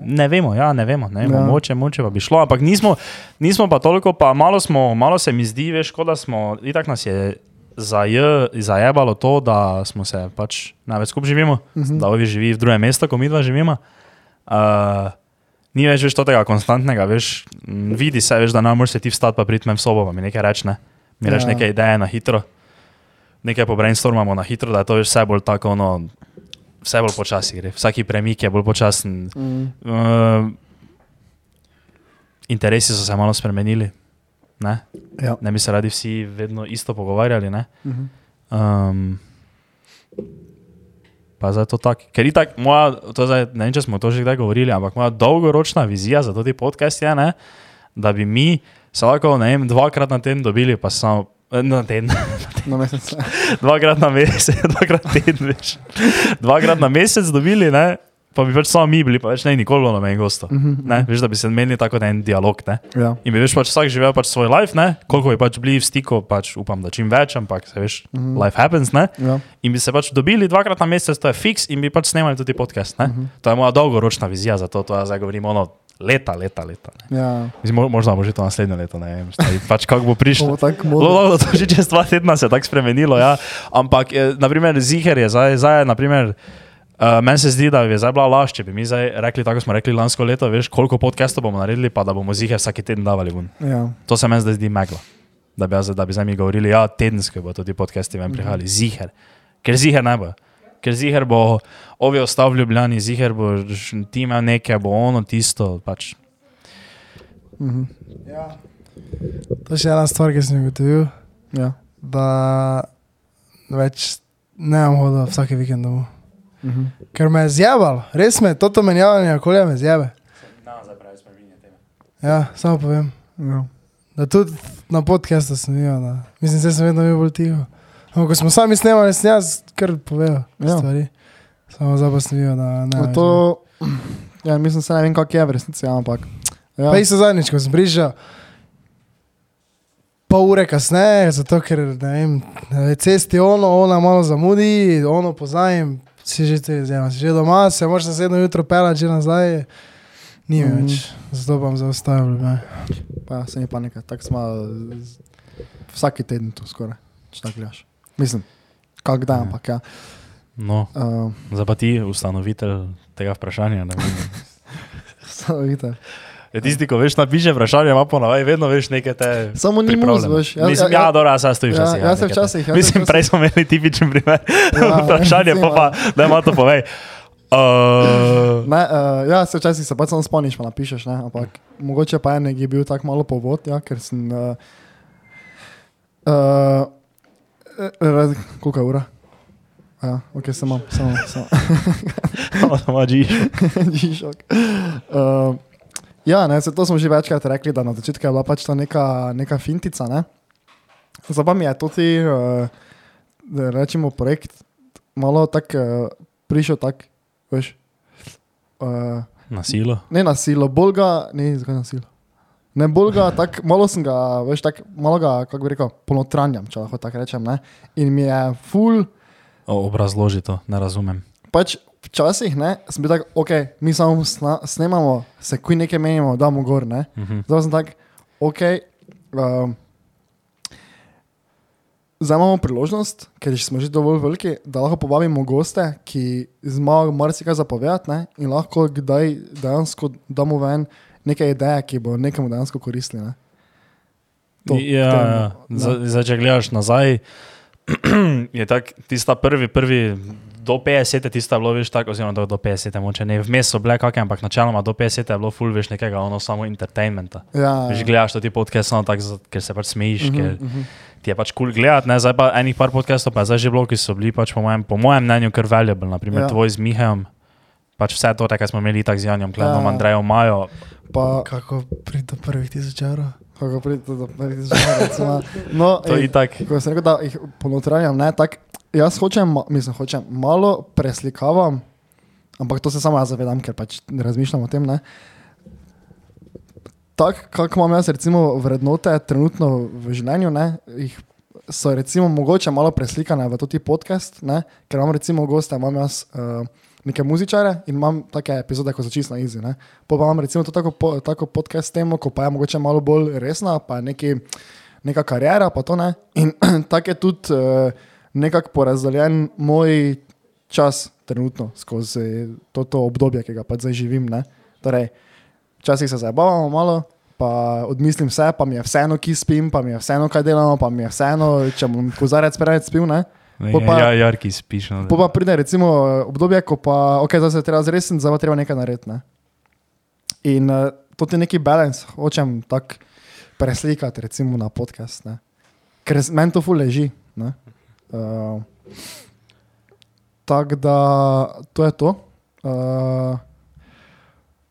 ne vemo, ja, ne vemo, ne vemo, Ja. ja. moče, moče pa bi šlo, ampak nismo, nismo pa toliko, pa malo smo, malo se mi zdi, veš, kot da smo, itak nas je zaj, zajebalo to, da smo se pač največ skupaj živimo, uh -huh. da ovi živi v drugem mestu, ko mi dva živimo. Uh, Ni več, več tega konstantnega, veš, vidi se, veš, da ne moreš ti vstati pa priti me v sobo, pa mi nekaj reči, ne. Mi reči Ja. neke ideje na hitro, nekaj po brainstormamo na hitro, da je to veš vse bolj tako, ono, vse bolj počasi gre, vsaki premik je bolj počasen. Mm. Uh, interesi so se malo spremenili, ne, Ja. ne bi se radi vsi vedno isto pogovarjali, ne. Mhm. Um, pa zdaj to tako. Ker je tako, moja, to zdaj, ne vem, če smo to že kdaj govorili, ampak moja dolgoročna vizija za ti podcast je, ne, da bi mi se lahko, ne vem, dvakrat na teden dobili, pa samo. eh, Na teden, Na mesec. dvakrat na mesec, dvakrat na teden, veš. Dvakrat na mesec dobili, ne, pa bi pač samo mi bili, pa več ne nikoli bilo na meni gosto. Mhm, Ne, veš, da bi se imeli tako da en dialog, ne. Ja. In bi več pač vsak živel pač svoj life, ne, koliko bi pač bili v stiku, pač upam, da čim več, ampak se veš, Mhm. life happens, ne. Ja. In bi se pač dobili dvakrat na mesec, to je fiks, in bi pač snemali tudi podcast. Uh Mhm. -huh. To je moja dolgoročna vizija za to, jaz zdaj govorim ono leta, leta, leta. Ne. Ja. Mislim, mo- možda bo že to naslednje leto, ne vem, zdaj, pač kako bo prišlo. dolgo, to že čez dva tedna se je tako spremenilo, ja. ampak eh, naprimer Ziher je zdaj, zdaj naprimer, Uh, meni se zdi, da bi zdaj bila laž, če bi mi zdaj rekli, tako smo rekli lansko leto, veš, koliko podcastov bomo naredili, pa da bomo zihe vsak teden davali ven. Ja. To se meni zdaj zdi megla. Da bi, jaz, da bi zdaj mi govorili, ja, tedensko bo tudi podcasti ven prihajali, ziher. Ker ziher ne bo. Ker ziher bo, ovi ostal v Ljubljani, ziher bo ti imel nekaj, bo ono tisto. Pač. Mhm. Ja. To je še ena stvar, ki sem jo ugotovil, Ja. da več ne bom hodil vsake vikend domov. Mhm. Ker me je zjebalo, res me, toto menjavanje okolja me zjebe. Ja, samo povem. Ja. Da tudi na podkastu sem bil, da mislim, da sem vedno bil bolj tiho. Ampak ko smo sami snemali, sem jaz kar povedal Ja. stvari. Samo pa sem bil, da ne. Ja, To, ja, mislim, se ne vem, kako je v resnici, ampak. Ja. Pa isto zadnjič, ko sem prišel, pol ure kasneje, zato ker ne vem, na cesti ono, ona malo zamudi, ono poznajem, si že te zdaj, si že doma, se moraš naslednjo jutro pelati že nazaj. Ni mm. več, zato pa bom zaustavil. Pa se mi pa nekaj, tako smo vsaki teden tu skoraj, če tako gledaš. Mislim, kak da, ampak ja. No, Uh, zdaj pa ti, ustanovitelj tega vprašanja. vidite. Je tisti, ko veš, napiše vprašanje, ima ponovaj, vedno veš nekaj te. Samo ni mus, pripravljeno. veš. Jaz- Mislim, ja- ja, dobro, jaz stojim ja, včasih. jaz se nekaj te- včasih, jaz se Mislim, prej smo imeli tipičen primer. Ja, vprašanje, pa pa, da ima to povej. Uh, Ne, uh, ja, se včasih se pač samo spomniš, pa napišeš, ne, ampak mogoče pa en je bil tako malo povod, ja, ker sem. Uh, uh, koliko je ura? Ja, ok, samo, samo, samo. Mađi. Žižok. Uh, ja, ne, to smo že večkrat rekli, da na začetku je bila pač to neka, neka fintica. Ne? Zdaj pa mi je tudi, uh, da rečemo, projekt malo tako uh, prišel, tak, veš. Uh, Na silo. ne na silo, bolj ga, ne, zakaj na silo. Ne, bolj ga, tako malo sem ga, veš, tako malo ga, kako bi rekel, ponotranjam, če lahko tako rečem. Ne? In mi je full, O, obrazloži to, ne razumem. pač včasih ne, sem bil tak, ok, mi samo sna, snemamo, se kuj nekaj menimo, damo gor. Ne? Uh -huh. Zdaj sem tak, ok. Um, Zdaj imamo priložnost, ker smo že dovolj veliki, da lahko povabimo goste, ki znajo marsikaj zapovedati ne? in lahko kdaj dejansko damo ven neke ideje, ki bo nekemu dejansko koristile. ne. To, ja, je- ja. Zdaj, zdaj, če gledaš nazaj, je tak, tista prvi, prvi do 50, tista je bilo, veš, tako, oziroma do, do 50, moče ne, vmes so bile kakšne, ampak načeloma do 50 je bilo full, veš, nekega ono samo entertainmenta. Ja, Veš, ja. gledaš to ti podcast, tako, za- ker se pač smejiš, Mhm, ker mhm. ti je pač kul cool gledati, ne, zdaj pa enih par podcastov, pa je zdaj že bilo, ki so bili pač po mojem, po mojem mnenju kar valuable, naprimer Ja. ja. tvoj z Mihajem, pač vse to, kar smo imeli tako z Janjem, Klenom, Ja. ja. Andrejem, Majo, Pa, Kako priti do prvih tisoč evrov? kako pride do prvih zvonov. No, to je itak. ko sem rekel, da jih ponotranjam, ne, tak, jaz hočem, mislim, hočem, malo preslikavam, ampak to se samo jaz zavedam, ker pač ne razmišljam o tem, ne. Tako, kako imam jaz recimo vrednote trenutno v življenju, ne, jih so recimo mogoče malo preslikane v tudi podcast, ne, ker imam recimo goste, imam jaz uh, neke muzičare in imam take epizode, ko so čisto na izi, pa imam recimo to tako, po, tako podcast temo, ko pa je mogoče malo bolj resna, pa je neki, neka karijera, pa to ne. In tako je tudi uh, nekako porazdeljen moj čas trenutno skozi to, to obdobje, ki ga pač zdaj živim. Ne? Torej, včasih se zabavamo malo, pa odmislim vse, pa mi je vseeno, ki spim, pa mi je vseeno, kaj delamo, pa mi je vseeno, če bom kozarec preveč spil. Ne? Po pa- Ja, jarki spiš. No, pa pride recimo obdobje, ko pa, ok, zdaj se treba zresniti, zdaj pa treba nekaj narediti. Ne? In uh, to je neki balans, hočem tako preslikati recimo na podcast, ne? ker meni to ful leži. ne. Uh, tako da to je to. Uh,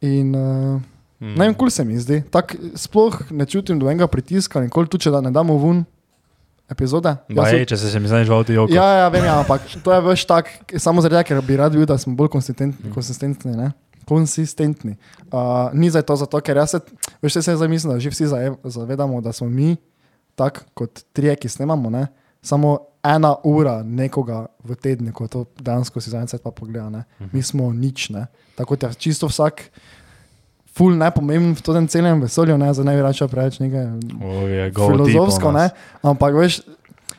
in uh, Mm. ne vem, kul se mi zdi. Tak, sploh ne čutim dobenega pritiska, nikoli tu, če da ne damo ven epizode. Ba, Jaz ej, če se, se mi znaš v avtu. Ja, ja, vem, ja, ampak to je več tak, samo zaradi tega, ker bi rad bil, da smo bolj konsistentni. konsistentni ne? Konsistentni. Uh, ni zdaj to zato, ker jaz se, veš, se zdaj mislim, da že vsi zavedamo, da smo mi, tako kot trije, ki snemamo, ne? Samo ena ura nekoga v tednu, ko to dejansko si zadnjič pa pogleda. Ne? Mi smo nič, ne? tako da je čisto vsak. Ful najpomembnejši v tem celem vesolju, ne za najrača preveč nekaj O, je go filozofsko, ne? ampak veš,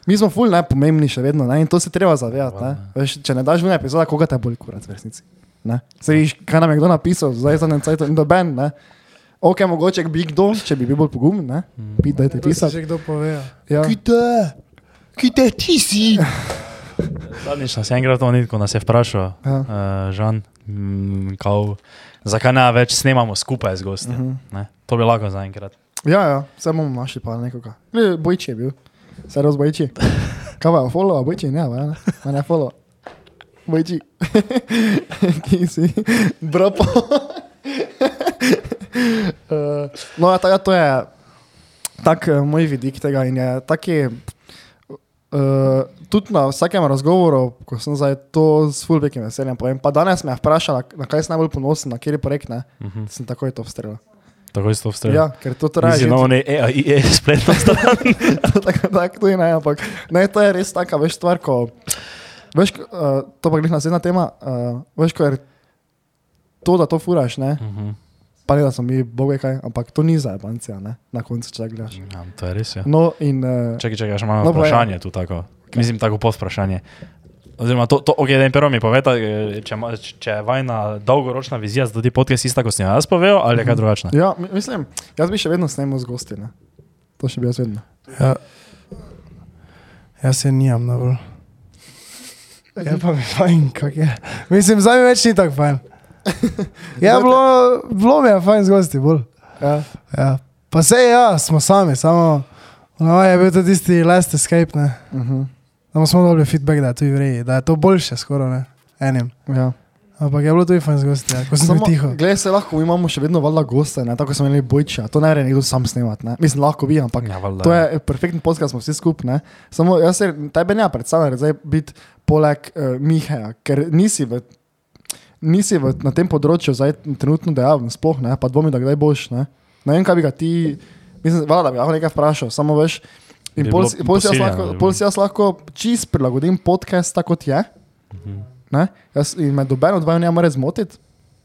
mi smo ful najpomembnejši še vedno ne? in to se treba zavedati. ne. Veš, če ne daš v epizodo, koga te boli kurat v resnici. Ne? Se viš, kaj nam je kdo napisal, zdaj za en cajt in doben. Ne? Ok, mogoče bi kdo, če bi bil bolj pogumen, ne? Bi dajte To si pisati. že kdo pove. Ja. Kite, kite ti si. Zadnjič nas je enkrat on, ko nas je vprašal, Ja. uh, Žan, mm, kao, zakaj ne več snemamo skupaj z gosti. Uh Mhm. -huh. To bi lahko zaenkrat. ja, ja, vse bomo našli pa nekoga. Le, Bojči je bil, se razbojči. Kaj pa, follow, bojči, ne, ne, ne, ne follow. Bojči, ki si, bropo. uh, no, ja, ta, to je tak uh, moj vidik tega in je taki. Uh, tudi na vsakem razgovoru, ko sem zdaj to s fulbekim veseljem povem, pa danes me je vprašala, na kaj sem najbolj ponosen, na kateri projekt, ne, Uh -huh. sem takoj to vstrelil. Tako isto vstrelil. Ja, ker to traja že novo ne AI je spletno stran. tako, tako tudi ne, ampak ne, to je res taka veš stvar, ko, veš, uh, to pa je naslednja tema, uh, veš, ko je to, da to furaš, ne, Mhm. Pa ne da smo mi boge kaj, ampak to ni za ebancija, ne, na koncu, če gledaš. Ja, to je res. Ja. No in, uh, Čakaj, čakaj, še imamo No, vprašanje tu tako. Mislim, tako pod vprašanje. Oziroma, to, to, okay, da jim prvo mi poveta, eh, če, če je vajna dolgoročna vizija za tudi podcast ista, kot sem jaz povedal, ali je kaj drugačna. ja, mi- mislim, jaz bi še vedno snemal z gosti, ne, to še bi jaz vedno. Ja. Jaz se nijam najbolj. Je pa mi fajn, kak je. Mislim, zdaj mi več ni tako fajn. Ja, bilo, bilo mi je fajn z gosti, bolj. Ja, Ja. Pa se ja, smo sami, samo no, je bil to tisti last escape, ne. uh -huh. Da smo dobili feedback, da je to v reji, da je to boljše skoraj, ne. Enim. ja. Ampak je bilo tudi fajn z gosti, ja. ko sem bil tiho. Glej, se lahko, mi imamo še vedno valjda goste, ne, tako smo imeli bojča, to ne gre nekdo sam snemati, ne, mislim, lahko bi, ampak Ja, valjda. To je perfekten podcast, smo vsi skupaj. ne. Samo jaz se tebe ne predstavljam, zdaj biti poleg uh, Mihaja, ker nisi, v, nisi v, na tem področju zdaj trenutno dejaven, sploh ne, pa dvomi, da kdaj boš. Ne, ne vem, kaj bi ga ti, mislim, vala, da bi lahko nekaj vprašal, samo veš. In pol, pol, si lahko, pol si jaz lahko čist prilagodim podcast tako, kot je. Mhm. Ne, jaz, in me doben od vaju ne more zmotiti,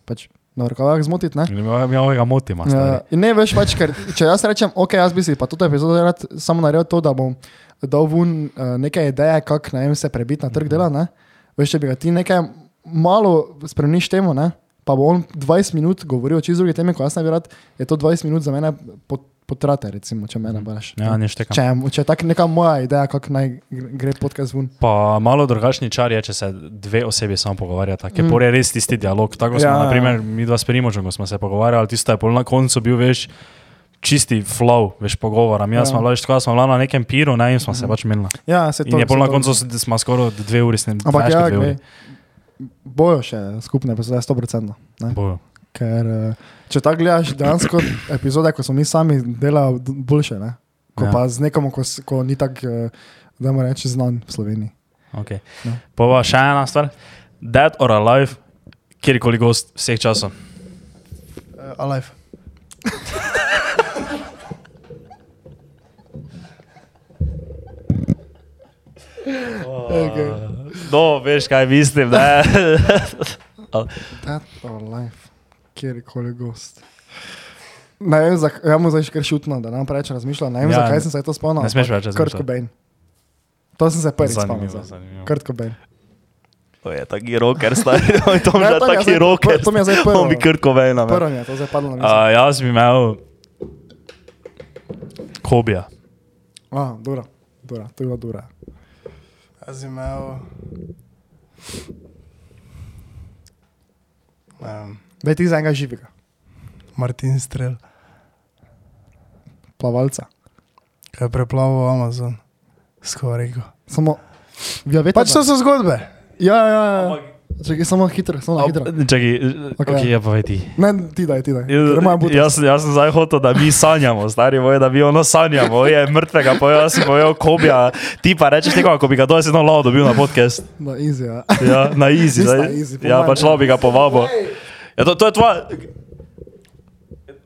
pač na rokavah zmotiti. Ne. Mi ovega motimo. Ja, ne veš več, ker če jaz rečem, ok, jaz bi si pa to epizodo rad samo naredil to, da bom dal ven uh, neke ideje, kako vem, se prebiti na trg dela, ne? veš, če bi ga ti nekaj malo spremeniš temu, ne? pa bo on 20 minut govoril o čisto druge teme, ko jaz ne bi rad, je to 20 minut za mene pot, potrate, recimo, če mene baš. Ja, ne štekam. Če, če je tako neka moja ideja, kako naj gre gre podcast ven. Pa malo drugačni čar je, če se dve osebi samo pogovarjata, ker Mm. je res tisti dialog. Tako smo, Ja, naprimer, mi dva s Primožem, smo se pogovarjali, tisto je pol na koncu bil, veš, čisti flow, veš, pogovora. Mi Ja. smo bila, tako, smo bila na nekem piru, ne, in smo se Mhm. pač menili. Ja, se to. In je pol na koncu smo skoraj dve uri s njim. Ampak ja, dve uri. glej, bojo še skupne, pa zdaj 100%. Ne? Bojo. Ker eh, če tako gledaš, dejansko epizode, ko smo mi sami delali, boljše, ne? ko ja. Pa z nekom, ko, ko ni tako, eh, da moramo reči, znan v Sloveniji. Okay. Ja. Pa pa še ena stvar. Dead or alive, kjerkoli gost vseh časov. Uh, alive. Okay. No, veš kaj mislim? Dead or life, kjerkoli gost. Ne vem, zak, ja mu zdaj še kar šutno, da nam preveč razmišljam. Ne vem, ja, Ja, zakaj sem se to spomnil. ne smeš več Kurt razmišljati. Cobain. To sem se prvič spomnil. Kurt Cobain. To je taki roker, stari, to je to mi je taki zdaj- roker. to mi je zdaj prvo. On bi krkovejna. Prvo mi je to zdaj padlo na misel. Uh, jaz bi imel hobija. Ah, dura, dura, to je bila dura. Bi imel. Um, Daj ti za enega živega, Martin Strel, plavalca. ki je preplaval Amazon. Skoraj rekel. Samo, ja, veste, Pač to so zgodbe. Ja, ja, ja. Čakaj, samo hitro, samo hitro. Čakaj, Ok. okay. okay, ja, povej ti. Ne, ti daj, ti daj. Jaz, jaz sem zdaj hotel, da mi sanjamo, stari moj, da mi ono sanjamo, je mrtvega, pa jaz si povedal kobija, ti pa rečeš nekaj, ko bi ga dosti zelo lao dobil na podcast. Na easy, ja. Ja, na easy, zdaj. na easy, Ja, pač lao bi ga povabil. Ja, to, to je tvoja...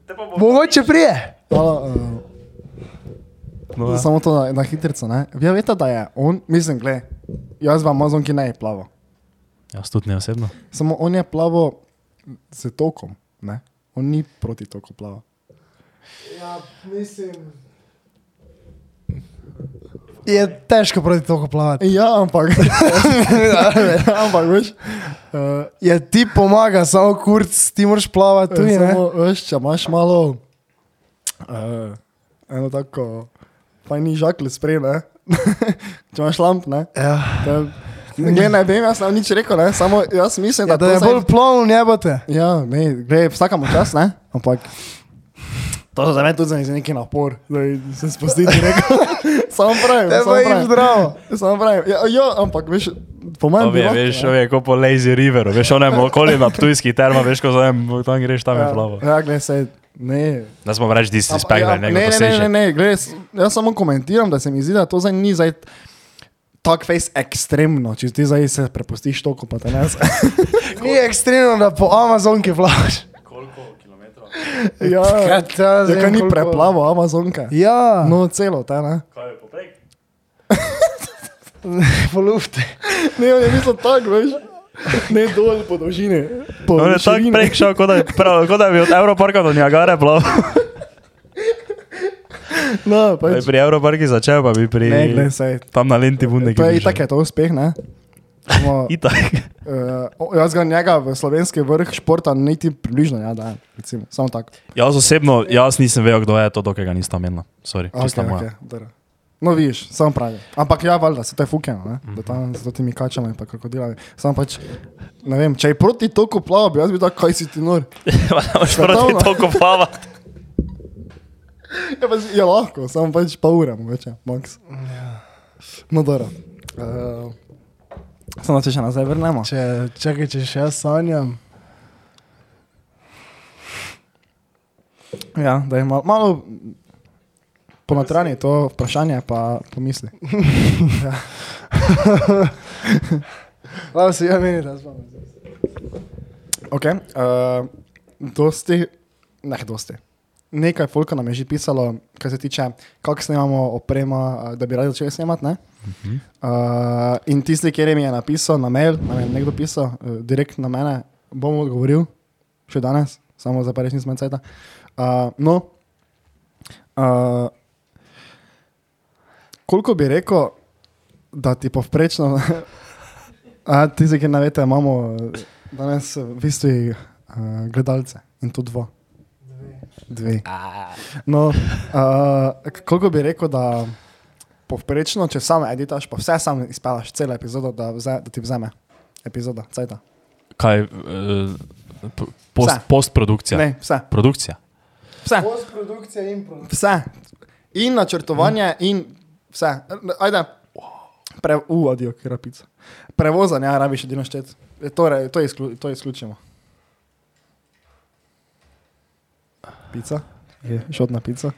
Pa Mogoče prije. Hvala, uh, No, ja. samo to na, na hitrico, ne. Ja, veste, da je on, mislim, gled, jaz v Amazonki ne je plaval. Jaz tudi ne osebno. Samo on je plaval z tokom, ne. On ni proti toku plaval. Ja, mislim. Je težko proti toku plavati. Ja, ampak, ampak, veš, uh, Je ti pomaga, samo kurc, ti moraš plavati tudi, ne? samo, veš, če imaš malo, uh, eno tako, fajni žakli sprej, ne. če imaš lamp, ne. Ja. Glej, ne vem, jaz sem nič rekel, ne, samo jaz mislim, Ja, da, da je to zdaj- bolj plovno, ne bote. Ja, ne, gre, vsakamo čas, ne? Ampak to za me tudi za neki napor, da se spustiti neko. Samo pravim, samo pa jim pravim. zdravo. Samo pravim. Ja, ja, ampak veš, po mojem lahko, veš, ne. ove, kot po Lazy Riveru, veš, onem okoli na Ptujski terma, veš, ko zajem, tam greš, tam je Ja, plavo. Ja, glej, se, ne. Da smo reči Ampak, disrespect, ja, da ne, ne ne, ne, ne, doseže. ne, glej, s- jaz samo komentiram, da se mi zdi, da to zdaj ni zdaj tak face ekstremno, če ti zdaj se prepustiš toliko, pa te ne. Ni ekstremno, da po Amazonki ja, Kaj te jaz ja, vem, kaj ni koliko- preplavo Amazonke. Ja, no. No, celo, ta ne. Kaj je poprek? po lufti. Ne, on je mislil tako, veš. Ne dol po dolžini. Po On je tako prek šel, kot da, je prav, kot da bi od Evroparka do Niagare plaval. No, pač. pri Evroparki začel, pa bi pri... Ne, sej. Tam na lenti bunde. To je itak je to uspeh, ne? Samo, Itak. uh, jaz ga njega v slovenski vrh športa niti približno, ja, da, recimo, samo tako. Jaz osebno, jaz nisem vedel, kdo je to, dokaj ga nista menila. Sorry, čista Okay, moja. okay, dobro. no, vidiš, samo pravi. Ampak ja, valjda, se to je fukeno, ne? Mhm. Da tam z temi kačami in pa krokodilami. Samo pač, ne vem, če je proti toku plavo, bi jaz bil tako, kaj si ti nor. Moš proti toliko plavati. Ja, pač, je lahko, samo pač pa ura, mogoče, max. No, dobro. Uh, samo če še nazaj vrnemo. Če, čakaj, če še jaz sanjam. Ja, da je malo, malo ponotranji to vprašanje, pa pomisli. ja. Lahko se ja meni, da spomnim. Ok, uh, dosti, ne dosti. Nekaj folka nam je že pisalo, kar se tiče, kako snemamo oprema, eh, da bi radi začeli snemati. ne? Uh, in tisti, ki mi je napisal na mail, nam je nekdo pisal, uh, direkt na mene, bom odgovoril, še danes, samo za prejšnji smeceta. Uh, no, uh, koliko bi rekel, da ti povprečno, a tisti, ki ne veste, imamo eh, danes v bistvu uh, gledalce in to dva. Dve. No, uh, koliko bi rekel, da povprečno, če samo editaš, pa vse sam izpelaš, celo epizodo, da, vze, da ti vzame epizoda, cajta. Kaj, uh, post, Vse. postprodukcija. Ne, vse. Produkcija. Vse. Postprodukcija in produkcija. vse. In načrtovanje, in vse. Ajde. Pre, uh, adijo, krapica. Prevozanje, ja, rabiš edino štet. Torej, to, izklu, to izključimo. Pica, je šotna pica.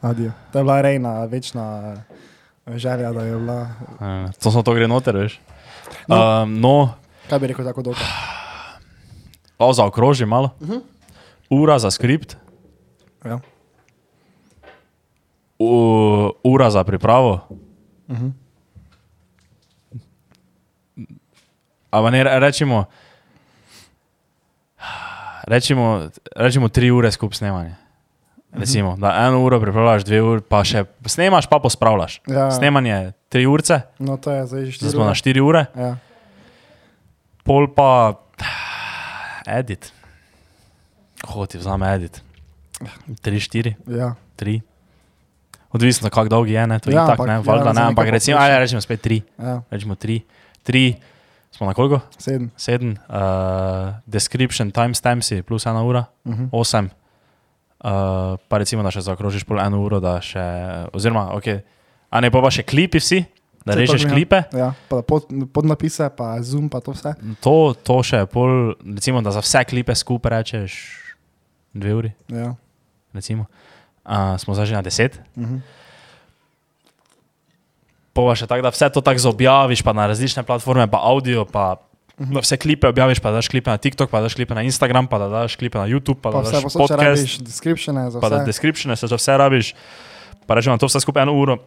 Adijo. To je bila rejna, večna eh, želja, da je bila. Uh, to samo to gre noter, veš. No. Um, no Kaj bi rekel tako dolgo? o, zaokroži malo. Uh -huh. Ura za skript, Ja. u, ura za pripravo. Uh -huh. Ampak ne re- rečemo, rečemo, rečemo tri ure skupaj snemanja. Recimo, da eno uro pripravljaš, dve uri, pa še snemaš, pa pospravljaš. Ja. Snemanje tri ure, No, to je zdaj že zdaj štiri. smo ure. na štiri ure, Ja. pol pa edit. Hoti, vzame edit. Tri, štiri, Ja. tri. Odvisno, kako dolg je, ne, to je Ja, ja, tako, ne, ja, valjda za ne, ampak recimo, ajde, rečemo spet tri, Ja. rečemo tri, tri, smo na koliko? Sedem. Sedem, uh, description, timestampsi plus ena ura, Uh -huh. osem. Uh, pa recimo, da še zaokrožiš pol eno uro, da še, oziroma, ok, a ne pa pa še klipi vsi, da to režeš klipe. Ja, pa pod, podnapise, pa zoom, pa to vse. To, to še je pol, recimo, da za vse klipe skupaj rečeš dve uri, Ja. recimo. Uh, smo zdaj že na deset. Uh -huh. Pa še tako, da vse to tako zobjaviš, pa na različne platforme, pa audio, pa da vse klipe objaviš, pa da daš klipe na TikTok, pa da daš klipe na Instagram, pa da daš klipe na YouTube, pa, Pa da vse daš podcast, rabiš descriptione za pa da vse. descriptione se za vse rabiš. Pa rečemo, to vse skupaj eno uro,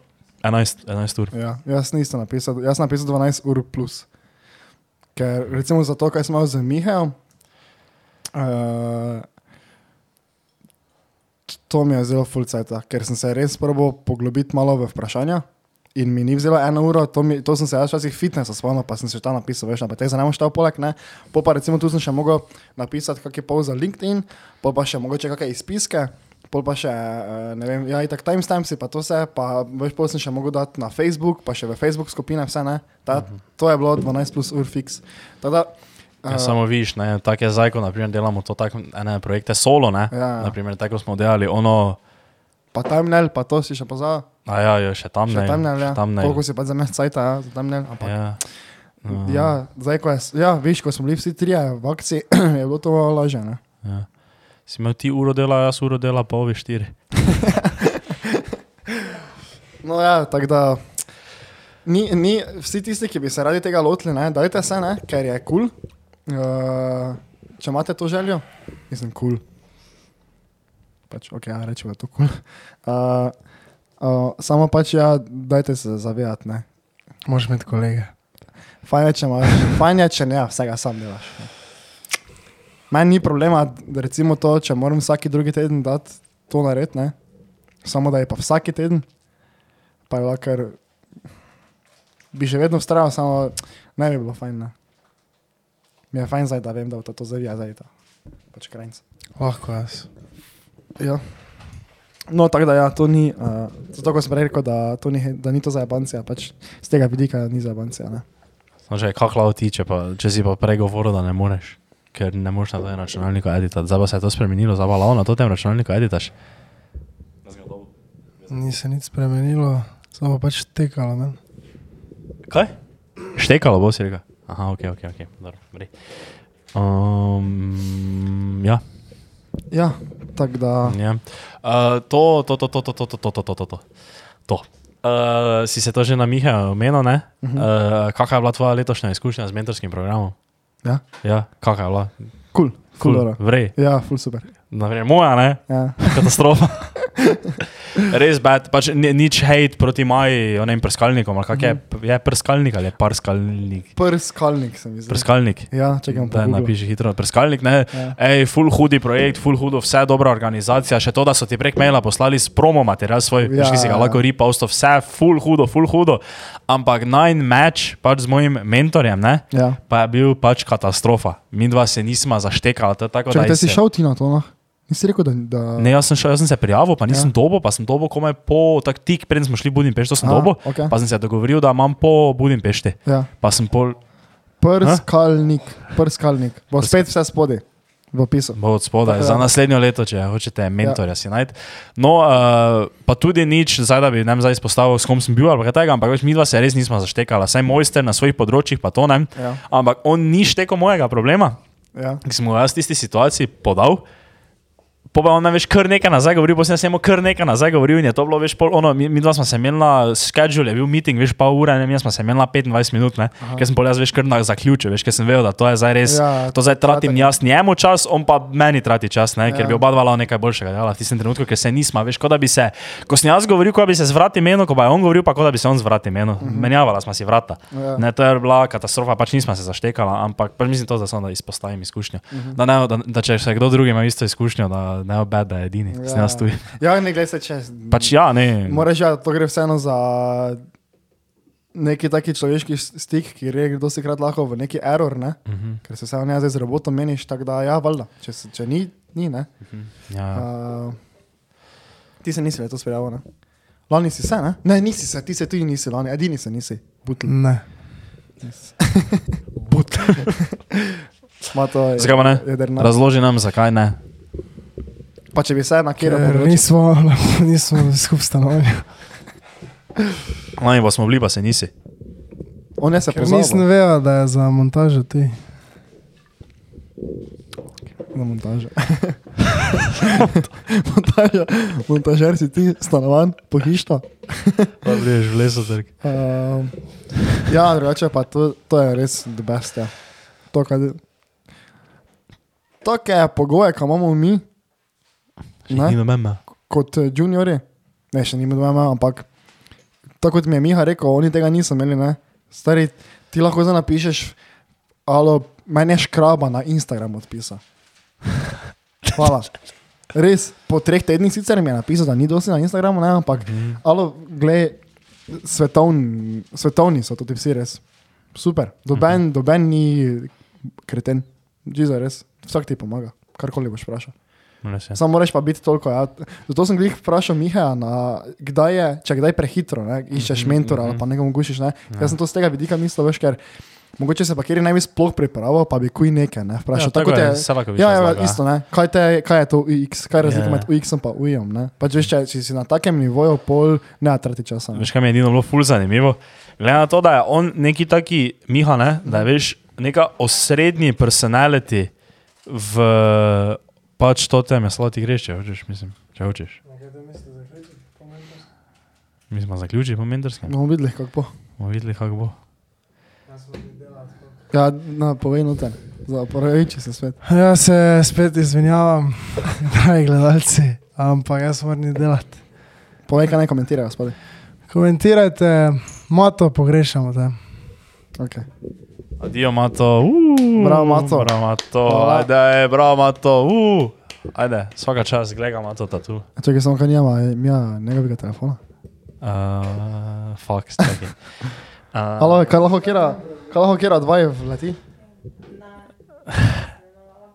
11, 11 ur. Ja, jaz nisem napisal, jaz sem napisal 12 ur plus. Ker recimo za to, kaj sem imel z Mihajem, uh, to mi je zelo fulcajta, ker sem se res probal poglobiti malo v vprašanja. In mi ni vzelo eno uro, to, mi, to sem se jaz včasih fitnesa spomnil, pa sem se tam napisal, veš, pa te zanima šta poleg, ne. Po pa recimo tu sem še mogel napisati kakšne pol za LinkedIn, po pa še mogoče kakšne izpiske, pol pa še, eh, ne vem, ja, itak timestampsi, pa to vse, pa veš, pol sem še mogel dati na Facebook, pa še v Facebook skupine vse, ne. Ta, to je bilo 12 plus ur fix. Tada, Ja, samo viš, ne, tako je zdaj, ko naprimer delamo to tako ene projekte solo, ne. Ja. Naprimer, tako smo delali ono, pa thumbnail, pa to si še pozval. a ja, jo, še tam Še ne. ja. Tam ne. Koliko si pa za me cajta, ja, za thumbnail, ampak. Ja. Uh, Ja, zdaj, ko je, ja, viš, ko smo bili vsi trije v akciji, je bilo to malo lažje. Ne? ja. Si imel ti uro dela, jaz uro dela, pa ovi štiri. No, ja, tako da. Ni, ni, vsi tisti, ki bi se radi tega lotili, ne, dajte se, ne, ker je kul. Cool. Uh, če imate to željo, mislim, kul. Cool. Pač, ok, ja, rečemo, da je to kul. Cool. Uh, uh, samo pač, ja, dajte se zavedati, ne. Moš imeti kolege. Fajn je, če imaš, fajn je, če ne, vsega sam delaš. Meni ni problema, recimo to, če moram vsak drugi teden dati to narediti, ne. Samo da je pa vsak teden, pa je lahko, bi že vedno vztrajal, samo ne bi bilo fajn. Ne. Mi je fajn zdaj, da vem, da bo to zavija zdaj. Ta. Pač krajnc. Lahko jaz. Ja. No, tako da ja, to ni, uh, zato ko sem prej rekel, da, to ni, da ni to za jabancija, pač z tega vidika ni za jabancija. Ne. No, že kako lahko ti, če, pa, če si pa pregovoril, da ne moreš, ker ne moreš na tem računalniku editati. Zdaj pa se je to spremenilo, zdaj pa lahko na tem računalniku editaš. Ni se nič spremenilo, samo pač tekalo. Men. Kaj? Štekalo bo si rekel. Aha, ok, ok, ok. Dobro, um, ja, Ja, tako da. ja. Uh, to, to, to, to, to, to, to, to, to, to, to, to. to. Uh, si se to že na Mihe omenil, ne? Uh -huh. uh, kakšna je bila tvoja letošnja izkušnja z mentorskim programom? Ja, Ja, kakšna je bila? kul, kul, cool, Vrej, Ja, ful super. Naprimer, moja, ne? Ja. Katastrofa. Res bed, pač ni, nič hate proti maji, onem prskalnikom, ali kak je, je prskalnik ali je parskalnik? Prskalnik sem izrekel. Prskalnik. Ja, čakam Da napiši hitro, prskalnik, ne. Ja. Ej, full hudi projekt, full hudo, vse dobra organizacija, še to, da so ti prek maila poslali s promo material svoj, Ja, ki si ga ja. lahko riposto, vse full hudo, full hudo. Ampak nine match pač z mojim mentorjem, ne, Ja. pa je bil pač katastrofa. Mi dva se nismo zaštekala, to je tako, Če da te si šel ti na to, no? Nisi rekel, da. da... Ne, jaz sem, šel, jaz sem se prijavil, pa nisem Ja. ja. dobo, pa sem dobo komaj po, tak tik, preden smo šli v Budimpešti, to sem A, dobo, okej. pa sem se dogovoril, da imam po Budimpešti. Ja. Pa sem pol, Prskalnik, prskalnik. Bo spet vse spodaj v opisu. bo od spodaj, Ja. za naslednjo leto, če hočete mentorja si najti. No, uh, pa tudi nič, zdaj da bi vem, zdaj izpostavil, s kom sem bil ali kaj takega, ampak več mi dva se res nismo zaštekala, saj mojster na svojih področjih, pa to ne. Ja. Ampak on ni štekel mojega problema, Ja. ki sem mu jaz v tisti situaciji podal. Po pa on nam veš kar nekaj nazaj govoril, pa sem njemu kar nekaj nazaj govoril in je to bilo veš pol, ono, mi, mi dva smo se imeli na schedule, je bil meeting, veš pol ure, ne, mi smo se imeli na 25 minut, ne, ker sem pol jaz veš kar na zaključil, veš, ker sem vedel, da to je zdaj res, Ja, ja, to zdaj tratim tratenje. jaz njemu čas, on pa meni trati čas, ne, ker Ja. bi oba dva lahko nekaj boljšega delala v tistem trenutku, ker se nismo, veš, kot da bi se, ko sem jaz govoril, kot da bi se z vrati menil, ko pa je on govoril, pa kot da bi se on z vrati menil, uh -huh. menjavala smo si vrata. Ja. Ne, to je bila katastrofa, pač nismo se zaštekala, ampak pač mislim to, da samo da izpostavim izkušnjo. Uh Mhm. -huh. da, ne, da, da če še kdo drugi ima isto izkušnjo, da ne obed, da je edini, ja. sem jaz tu. Ja, ne glej se čez. Pač ja, ne. Moraš ja, to gre vseeno za neki taki človeški stik, ki gre dosti krat lahko v neki error, ne? Uh -huh. ker se vseeno ne zdaj z robotom meniš, tako da ja, valjda, če, se- če ni, ni, ne. ja. Uh, ti se nisi letos prijavil, ne? Lani si se, ne? Ne, nisi se, ti se tudi nisi, lani, edini se nisi. Butl. Ne. But. Ma to je. Zakaj ne? Razloži nam, zakaj ne. Pa če bi se na kjer Ker nismo, nismo skupaj stanovali. Lani pa smo bili, pa se nisi. On je se Ker nisem pozabil vedel, da je za montažo ti. na montažo. montaža. Montažer si ti, stanovan, pohištvo. Pa briješ v leso trg. Um, ja, drugače pa to, to je res the best. Ja. To, kaj, take pogoje, ki imamo mi, Ne? Ni mema. kot eh, juniori, ne še nima dvema, ampak tako kot mi je Miha rekel, oni tega niso imeli. Ne? Stari, ti lahko zdaj napišeš, alo, meni je škraba na Instagram odpisal. Hvala. Res, po treh tednih sicer mi je napisal, da ni dosti na Instagramu, ne, ampak, mm. alo, gled, svetovni, svetovni so tudi vsi res. Super, doben, mm -hmm. doben ni kreten, žiza res, vsak ti pomaga, karkoli boš vprašal. Res je. Samo moraš pa biti toliko. Ja. Zato sem glih vprašal Miha, na, kdaj je, če kdaj prehitro, ne, iščeš mentora ali pa nekomu gušiš. Ne. Ja. Jaz sem to z tega vidika mislil, veš, ker mogoče se pa kjer ne bi sploh pripravil, pa bi kuj nekaj ne, vprašal. Ja, tako je, Selakovič Ja, ja, razlaga. isto, ne. Kaj, te, kaj je to UX, kaj je razlika Ja. med UX-om pa UI-om, ne. Pač veš, če, če si na takem nivoju, pol ne trati časa. Ne. Veš, kaj mi je edino bilo ful zanimivo? Glede na to, da je on neki taki Miha, ne? da je veš, neka osrednji personality v pač to teme, slabo ti greš, če hočeš, mislim, če hočeš. Mi smo zaključili po mentorskem, Bomo videli, kako bo. bomo videli, kako bo. Ja, na, povej noter, za porajoči se svet. Ja se spet izvinjavam, dragi gledalci, ampak jaz moram delati. Povej, kaj naj komentirajo, spodaj. Komentirajte, mato pogrešamo te. Okay. Adijo, Mato. Uh, Bravo, Mato. Bravo, Mato. Ajde, bravo, Mato. Uh. Ajde, svaka čas, gledaj, Mato, tatu. Čakaj, samo kaj nima, ima njegovega telefona. Uh, fuck, čakaj. Uh, Alo, kaj lahko kera, kaj lahko kera dvaj vleti?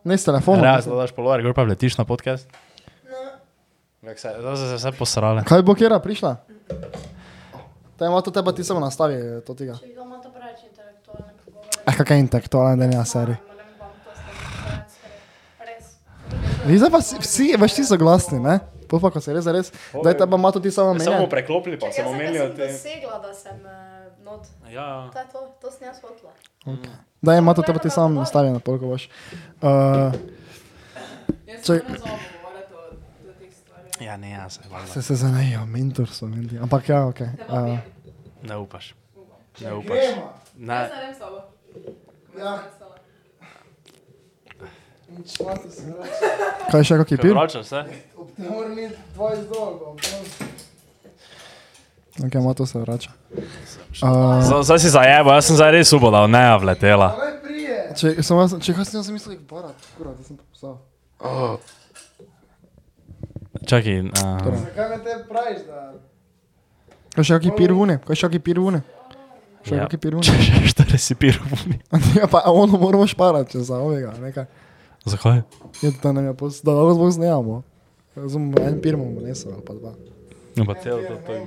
Ne s telefonom. Ja, zdaj daš polovar, gor pa letiš na podcast. Se, zdaj so se vse posrale. Kaj bo kera prišla? Ta ima to teba, ti samo nastavi to tega. Če ga ima to preveč Eh, kakaj intelektualna denja seri. Ne vem, vam to stane res. Vi zdaj pa vsi, vsi, veš, ti so glasni, ne? To pa, ko se res, res, daj teba ima to ti samo menja. preklopili, pa Jaz sem, jaz sem dosegla, da sem uh, not. Ja, To je to, to sem jaz hotla. Daj ima to teba ti samo nastavi na polko boš. Uh, Čak- Jaz se ne znamo govoriti o, o teh stvareh. ja, ne, ja, se, valjda. se se zanejo, mentor so menti. Ampak ja, ok. Uh, Ne upaš. Ne upaš. Ne, Jaz ne vem s tabo. Ja. kaj še, kak je pil? vračaš se? Ne morem iti 20 dolgo. Ok, ima to se vrača. Uh, Z- Zdaj si zajebo, jaz sem zdaj res da ne vletela. Če, sem jaz, če kaj sem jaz mislil, barat, kurva, da sem popisal. Čakaj, uh, Zakaj me te praviš, da... Kaj še kaki pir vune? Kaj še kaki pir vune? Še Ja. kaki pir vune? če še štiri si pirvuni. ja, pa ono moramo šparati, če za ovega, nekaj. Zakaj? Je to nam je pos, da zbog snemamo. Razumem, en pir bomo nesel ali pa dva. No, pa celo to, to je.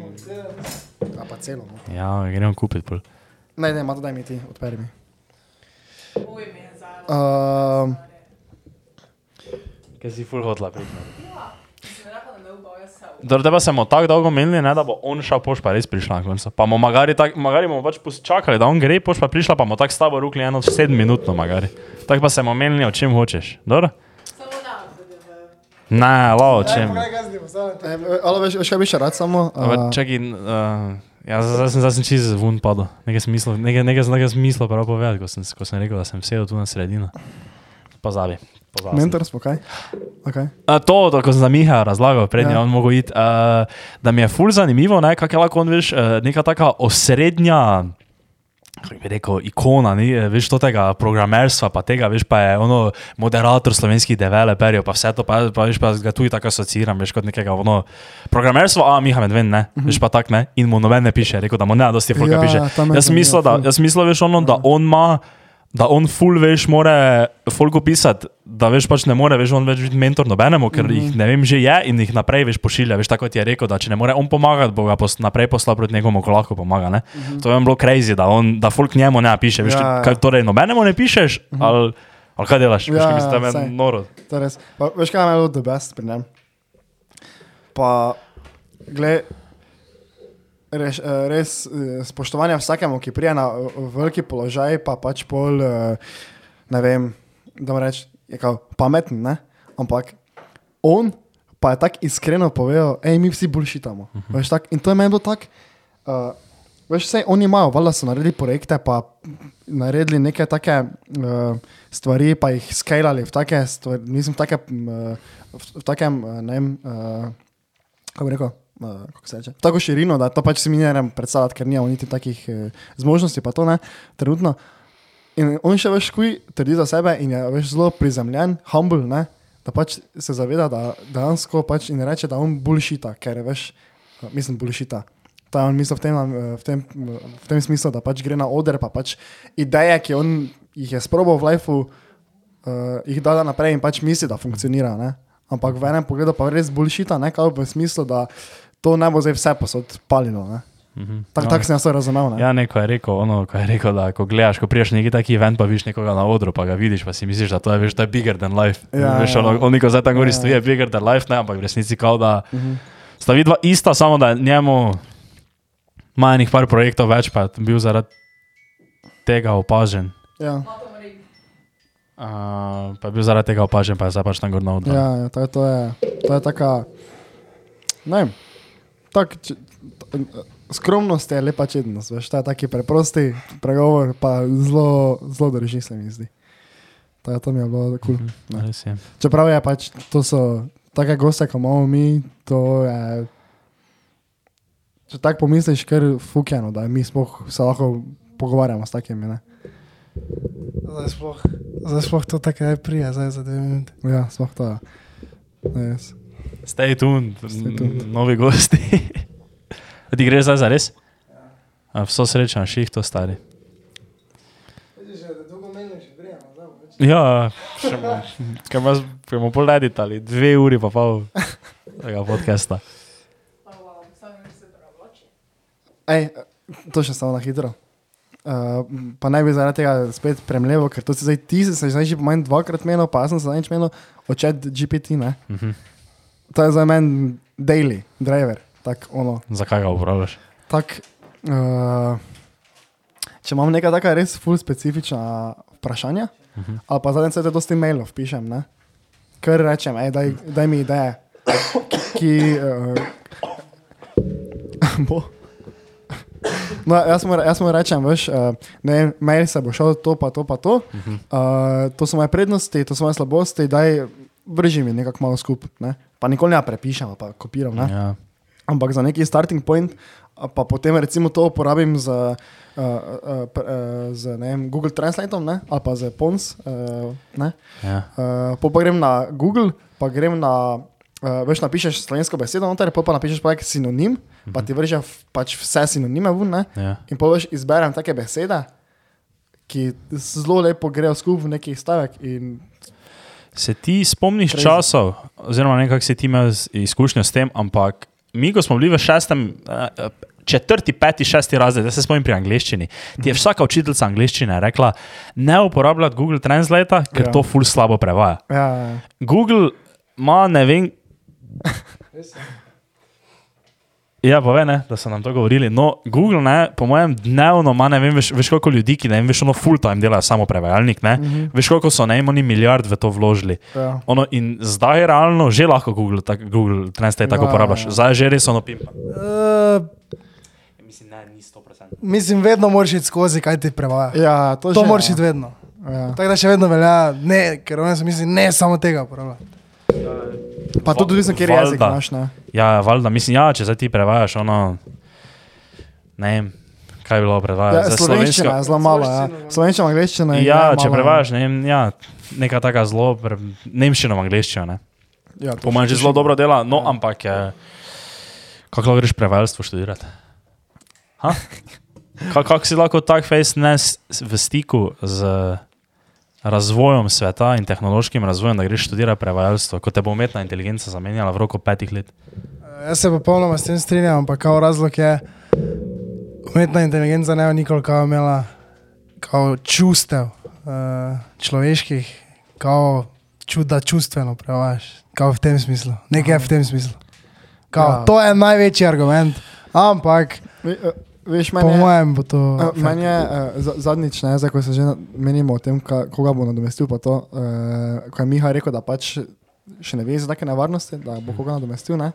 A pa celo. No. Ja, gremo kupiti. Pol. Ne, ne, Mato, daj mi ti, odperi mi. Um, Kaj si full hotla rekla, da ne Dobro, tebe smo tako dolgo menili, ne, da bo on šel, poš pa res prišla na koncu. Pa bomo magari, tak, magari bomo pač čakali, da on gre, poš pa prišla, pa bomo tako s tabo rukli eno sedem minutno magari. Tako pa se bomo menili, o čem hočeš. Dobro? Samo da, da Ne, la, o čem. ali veš, kaj bi še rad samo? Uh, čakaj, uh, ja, zdaj sem, zdaj sem čez vun padel. Nekaj smisla, nekaj, nekaj, nekaj smisla prav povedati, ko sem, ko sem rekel, da sem sedel tu na sredino. Pozabi. Pozabi. mentor smo kaj? Okay. A, to, to, ko sem za Miha razlagal, prednji Ja. ja. on mogel iti, uh, da mi je ful zanimivo, ne, kako je lahko on, veš, uh, neka taka osrednja, kako bi rekel, ikona, ni, eh, veš, to tega programerstva, pa tega, veš, pa je ono moderator slovenskih developerjev, pa vse to, pa, pa veš, pa ga tudi tako asociiram, veš, kot nekega, ono, programerstvo, a Miha Medven, ne, veš pa tak, ne, in mu noben ne piše, rekel, da mu ne, dosti folka Ja, piše. je Jaz mislil, da, jaz mislil, veš, ono, da on ima, da on full, veš, more folku pisati, da veš, pač ne more, veš, on več biti mentor nobenemu, ker mm -hmm. jih, ne vem, že je in jih naprej, veš, pošilja, veš, tako kot je rekel, da če ne more on pomagati, bo ga pos, naprej poslal proti nekomu, ko lahko pomaga, ne. Mm -hmm. To je bilo crazy, da, on, da folk njemu ne piše, veš, Ja, ja, ja. kaj, torej nobenemu ne pišeš, mm -hmm. ali, ali kaj delaš, veš, Ja, kaj mislim, ja, da saj. je noro. To je res. Pa, veš, kaj je bilo the best pri njem? Pa, gled, res, eh, res eh, spoštovanje vsakemu, ki prije na veliki položaj, pa pač pol, eh, ne vem, da mu reč, je kao pameten, ne? Ampak on pa je tako iskreno povedal, hej, mi vsi bulšitamo. Uh -huh. Veš, tak, in to je meni bilo tako. Uh, Veš, vse oni imajo, valjda so naredili projekte, pa naredili neke take uh, stvari, pa jih skalali v take stvari, mislim, v, take, uh, v, v takem, uh, ne vem, uh, kako bi rekel, uh, tako širino, da to pač si mi ne morem predstavljati, ker nimamo niti takih uh, zmožnosti, pa to ne, trenutno. In on še veš, kuj trdi za sebe in je veš, zelo prizemljen, humble, ne, da pač se zaveda, da dejansko pač in reče, da on bulšita, ker je veš, uh, mislim, bulšita. To je on misel v tem, eh, v, tem, v tem smislu, da pač gre na oder, pa pač ideje, ki on jih je sprobal v lifeu, uh, jih da naprej in pač misli, da funkcionira. Ne? Ampak v enem pogledu pa res bulšita, ne kao v smislu, da to ne bo zdaj vse posod palilo. ne. Mhm. Tako No. tak sem jaz razumel. Ne? Ja, neko je rekel, ono, ko je rekel, da ko gledaš, ko priješ neki taki event, pa vidiš nekoga na odru, pa ga vidiš, pa si misliš, da to je, veš, to je bigger than life. Ja, veš, ja. ono, oni, ko zdaj tam gori Ja. stoji, je bigger than life, ne, ampak v resnici kao da Mhm. sta vidva ista, samo da njemu ima enih par projektov več, pa je bil zaradi tega opažen. Ja. Uh, pa je bil zaradi tega opažen, pa je zdaj pač tam gor na odru. ja, ja to, je, to, je, to je taka, ne vem, tak, če, skromnost je lepa čednost, veš, to je taki preprosti pregovor, pa zelo, zelo drži se mi zdi. To, je, to mi je bilo kul. Cool. Mhm. Čeprav je pač, to so take goste, kot imamo mi, to je. Če tako pomisliš, ker je fukjeno, da mi sploh se lahko pogovarjamo s takimi. Ne? Zdaj sploh, zdaj sploh to tako je prija, zdaj za dve minute. Ja, sploh to je. Yes. Stay tuned, Stay tuned. novi gosti. Ti greš zdaj za res? A Vso srečo na šihtu, stari. Še zdaj bo več. Ja, še bomo- kaj imaš, kaj bomo pol editali, dve uri pa pol tega podcasta. Ej, to še samo na hitro. Uh, pa naj bi zaradi tega spet premlevo, ker to si zdaj ti, se zdaj že manj dvakrat menil, pa sem se zadnjič menil, očet GPT, ne? Mhm. To je za meni daily driver, tako ono. Zakaj ga uporabljaš? Tak, uh, če imam neka taka res full specifična vprašanja, uh -huh. ali pa zadnjič se dosti mailov pišem, ne? ker rečem, ej, daj, daj mi ideje, ki. uh, bo. No, jaz, mu, jaz mu rečem, veš, uh, ne vem, mail se bo šel to, pa to, pa to. Uh -huh. uh, to so moje prednosti, to so moje slabosti, daj vrži mi nekako malo skupaj. Ne? Pa nikoli ne prepišem, pa kopiram. Ne? Ja. ampak za neki starting point, pa potem recimo to uporabim z, uh, uh, pr, uh, z vem, Google Translateom ne? ali pa z Pons. Uh? Ja. uh, pa grem na Google, pa grem na. Uh, veš, napišeš slovensko besedo, noter, pa napišeš pa nek sinonim, uh -huh. pa ti vrže v- pač vse sinonime ven, ne? Ja. in pa veš, izberem take besede, ki zelo lepo grejo skupaj v neki stavek. In Se ti spomniš Crazy. časov, oziroma nekako si ti imel z- izkušnjo s tem, ampak mi, ko smo bili v šestem, eh, četrti, peti, šesti razred, jaz se spomnim pri angleščini, ti je vsaka učiteljica angleščine rekla, ne uporabljati Google Translate, ker Ja. ja. to ful slabo prevaja. Ja, Google ima ne vem. Ja, pove, ne, da so nam to govorili. No, Google, ne, po mojem, dnevno ima, ne vem, veš, veš koliko ljudi, ki ne vem, veš, ono full time delajo samo prevajalnik, ne. Mm -hmm. Veš, koliko so ne, oni milijard v to vložili. ja. Ono, in zdaj realno že lahko Google, tak, Google Translate tako Ja, uporabljaš. ja. Zdaj je že res ono pimpa. Uh, Mislim, ne, ni 100%. mislim, vedno moraš iti skozi, kaj ti prevaja. ja to, To že, moraš ja. iti vedno. Ja. Tako da še vedno velja, ne, ker oni so misli, ne samo tega uporabljati. Pa tudi odvisno, kjer jezik Valjda. imaš. Ne? Ja, valjda, mislim, ja, če zdaj ti prevajaš ono, ne vem, kaj bi bilo prevajati. Ja, slovenščina je zelo malo. Ja. Slovenščina, angliščina je. Ja, je če prevajaš, ne vem, ja, neka taka zelo, pre, nemščino v angliščino, ne. Ja, to Po mojem že zelo dobro dela, no, Ja. ampak je, kako lahko greš prevajalstvo študirati? Kako si lahko tak face ne v stiku z razvojem sveta in tehnološkim razvojem, da greš študirati prevajalstvo, ko te bo umetna inteligenca zamenjala v roku petih let? Eh, Jaz se popolnoma s tem strinjam, ampak kao razlog je, umetna inteligenca ne bo nikoli kao imela kao čustev uh, človeških, kao ču, da čustveno prevajaš, kao v tem smislu, nekaj v tem smislu. Kao, Ja. ja. To je največji argument, ampak Ve- Veš, po meni je, mojem bo to. fakt. meni je za- zadnjič, ne, zdaj, ko se že menimo o tem, ka, koga bo nadomestil, pa to, eh, ko je Miha rekel, da pač še ne ve za take nevarnosti, da bo koga nadomestil. Ne.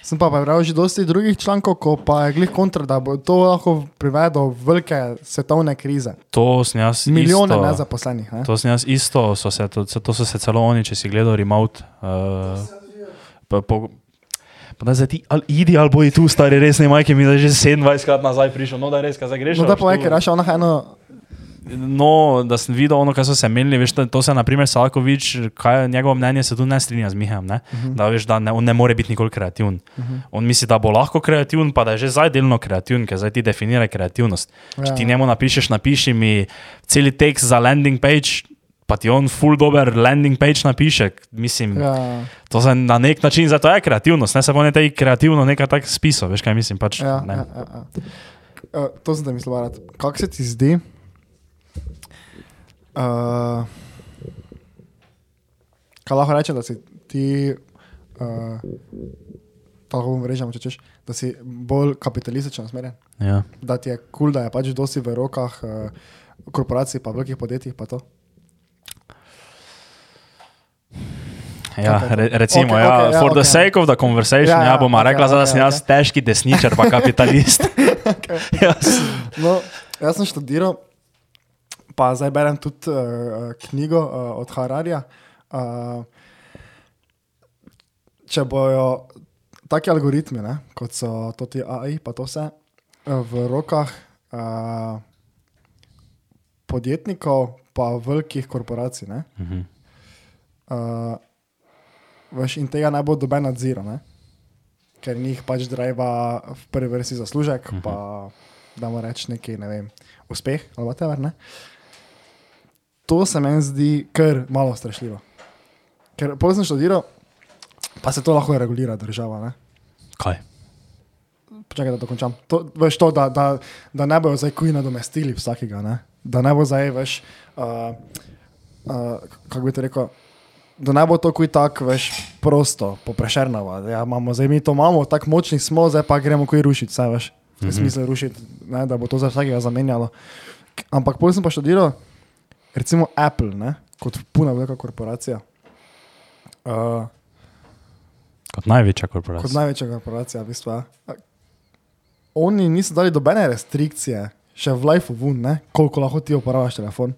Sem pa prebral že dosti drugih člankov, ko pa je glih kontra, da bo to lahko privedlo do velike svetovne krize. To sem jaz Milijone isto, nezaposlenih. Ne. To sem jaz isto, so se, to, to so se celo oni, če si gledal remote. Uh, pa, po, pa da zdaj ti, ali idi ali boji tu, stari res ne majke, mi da že 27 krat nazaj prišel, no da res, kaj zdaj greš. No, da povej, ker raša ona eno. No, da sem videl ono, kar so se menili, veš, to, to se, naprimer, Salkovič, kaj je njegovo mnenje, se tu ne strinja z Mihajem, ne? Uh -huh. da veš, da ne, on ne more biti nikoli kreativen. Uh -huh. On misli, da bo lahko kreativen, pa da je že zdaj delno kreativen, ker zdaj ti definira kreativnost. Ja. Če ti njemu napišeš, napiši mi celi tekst za landing page, pa ti on full dober landing page napiše, mislim, ja. To se na nek način, zato je kreativnost, ne se bo ne tej kreativno nekaj tak spisal, veš kaj mislim, pač ja, ne. ja, ja, ja. Uh, to sem te mislil, Barat. Kako se ti zdi? Uh, kaj lahko rečem, da si ti, uh, tako bom režem, če češ, da si bolj kapitalističen usmerjen? Ja. Da ti je kul, cool, da je pač dosti v rokah uh, korporacij, pa velikih podjetij, pa to. Ja, re, recimo, okay, ja, okej, ja, for the okej. sake of the conversation, Ja, ja, ja, ja, bomo okej, okay, rekla, okay, da sem jaz okej. težki desničar, pa kapitalist. jaz, No, jaz sem študiral, pa zdaj berem tudi uh, knjigo uh, od Hararja. Uh, če bojo taki algoritmi, ne, kot so to ti AI, pa to vse, uh, v rokah uh, podjetnikov, pa velikih korporacij, ne, Mhm. uh, veš, in tega ne bo doben nadziral, ne, ker njih pač driva v prvi vrsti zaslužek, uh -huh. pa da mu reč neki, ne vem, uspeh ali whatever, ne. To se meni zdi kar malo strašljivo. Ker sem študiral, pa se to lahko regulira država, ne. kaj? Počakaj, da dokončam. To, veš, to, da, da, da ne bojo zdaj kuj nadomestili vsakega, ne? da ne bo zdaj več, uh, uh, kako bi ti rekel, da ne bo to kuj tako več prosto, poprešernava. Ja, imamo, zdaj mi to imamo, tako močni smo, zdaj pa gremo kuj rušiti, vse veš. V Mhm. smislu rušiti, ne, da bo to za vsakega zamenjalo. Ampak pol sem pa študiral, recimo Apple, ne, kot puna velika korporacija. Uh, Kot največja kot korporacija. največja korporacija, v bistvu. ja. Oni niso dali dobene restrikcije, še v Life of One, ne? koliko lahko ti uporabljaš telefon.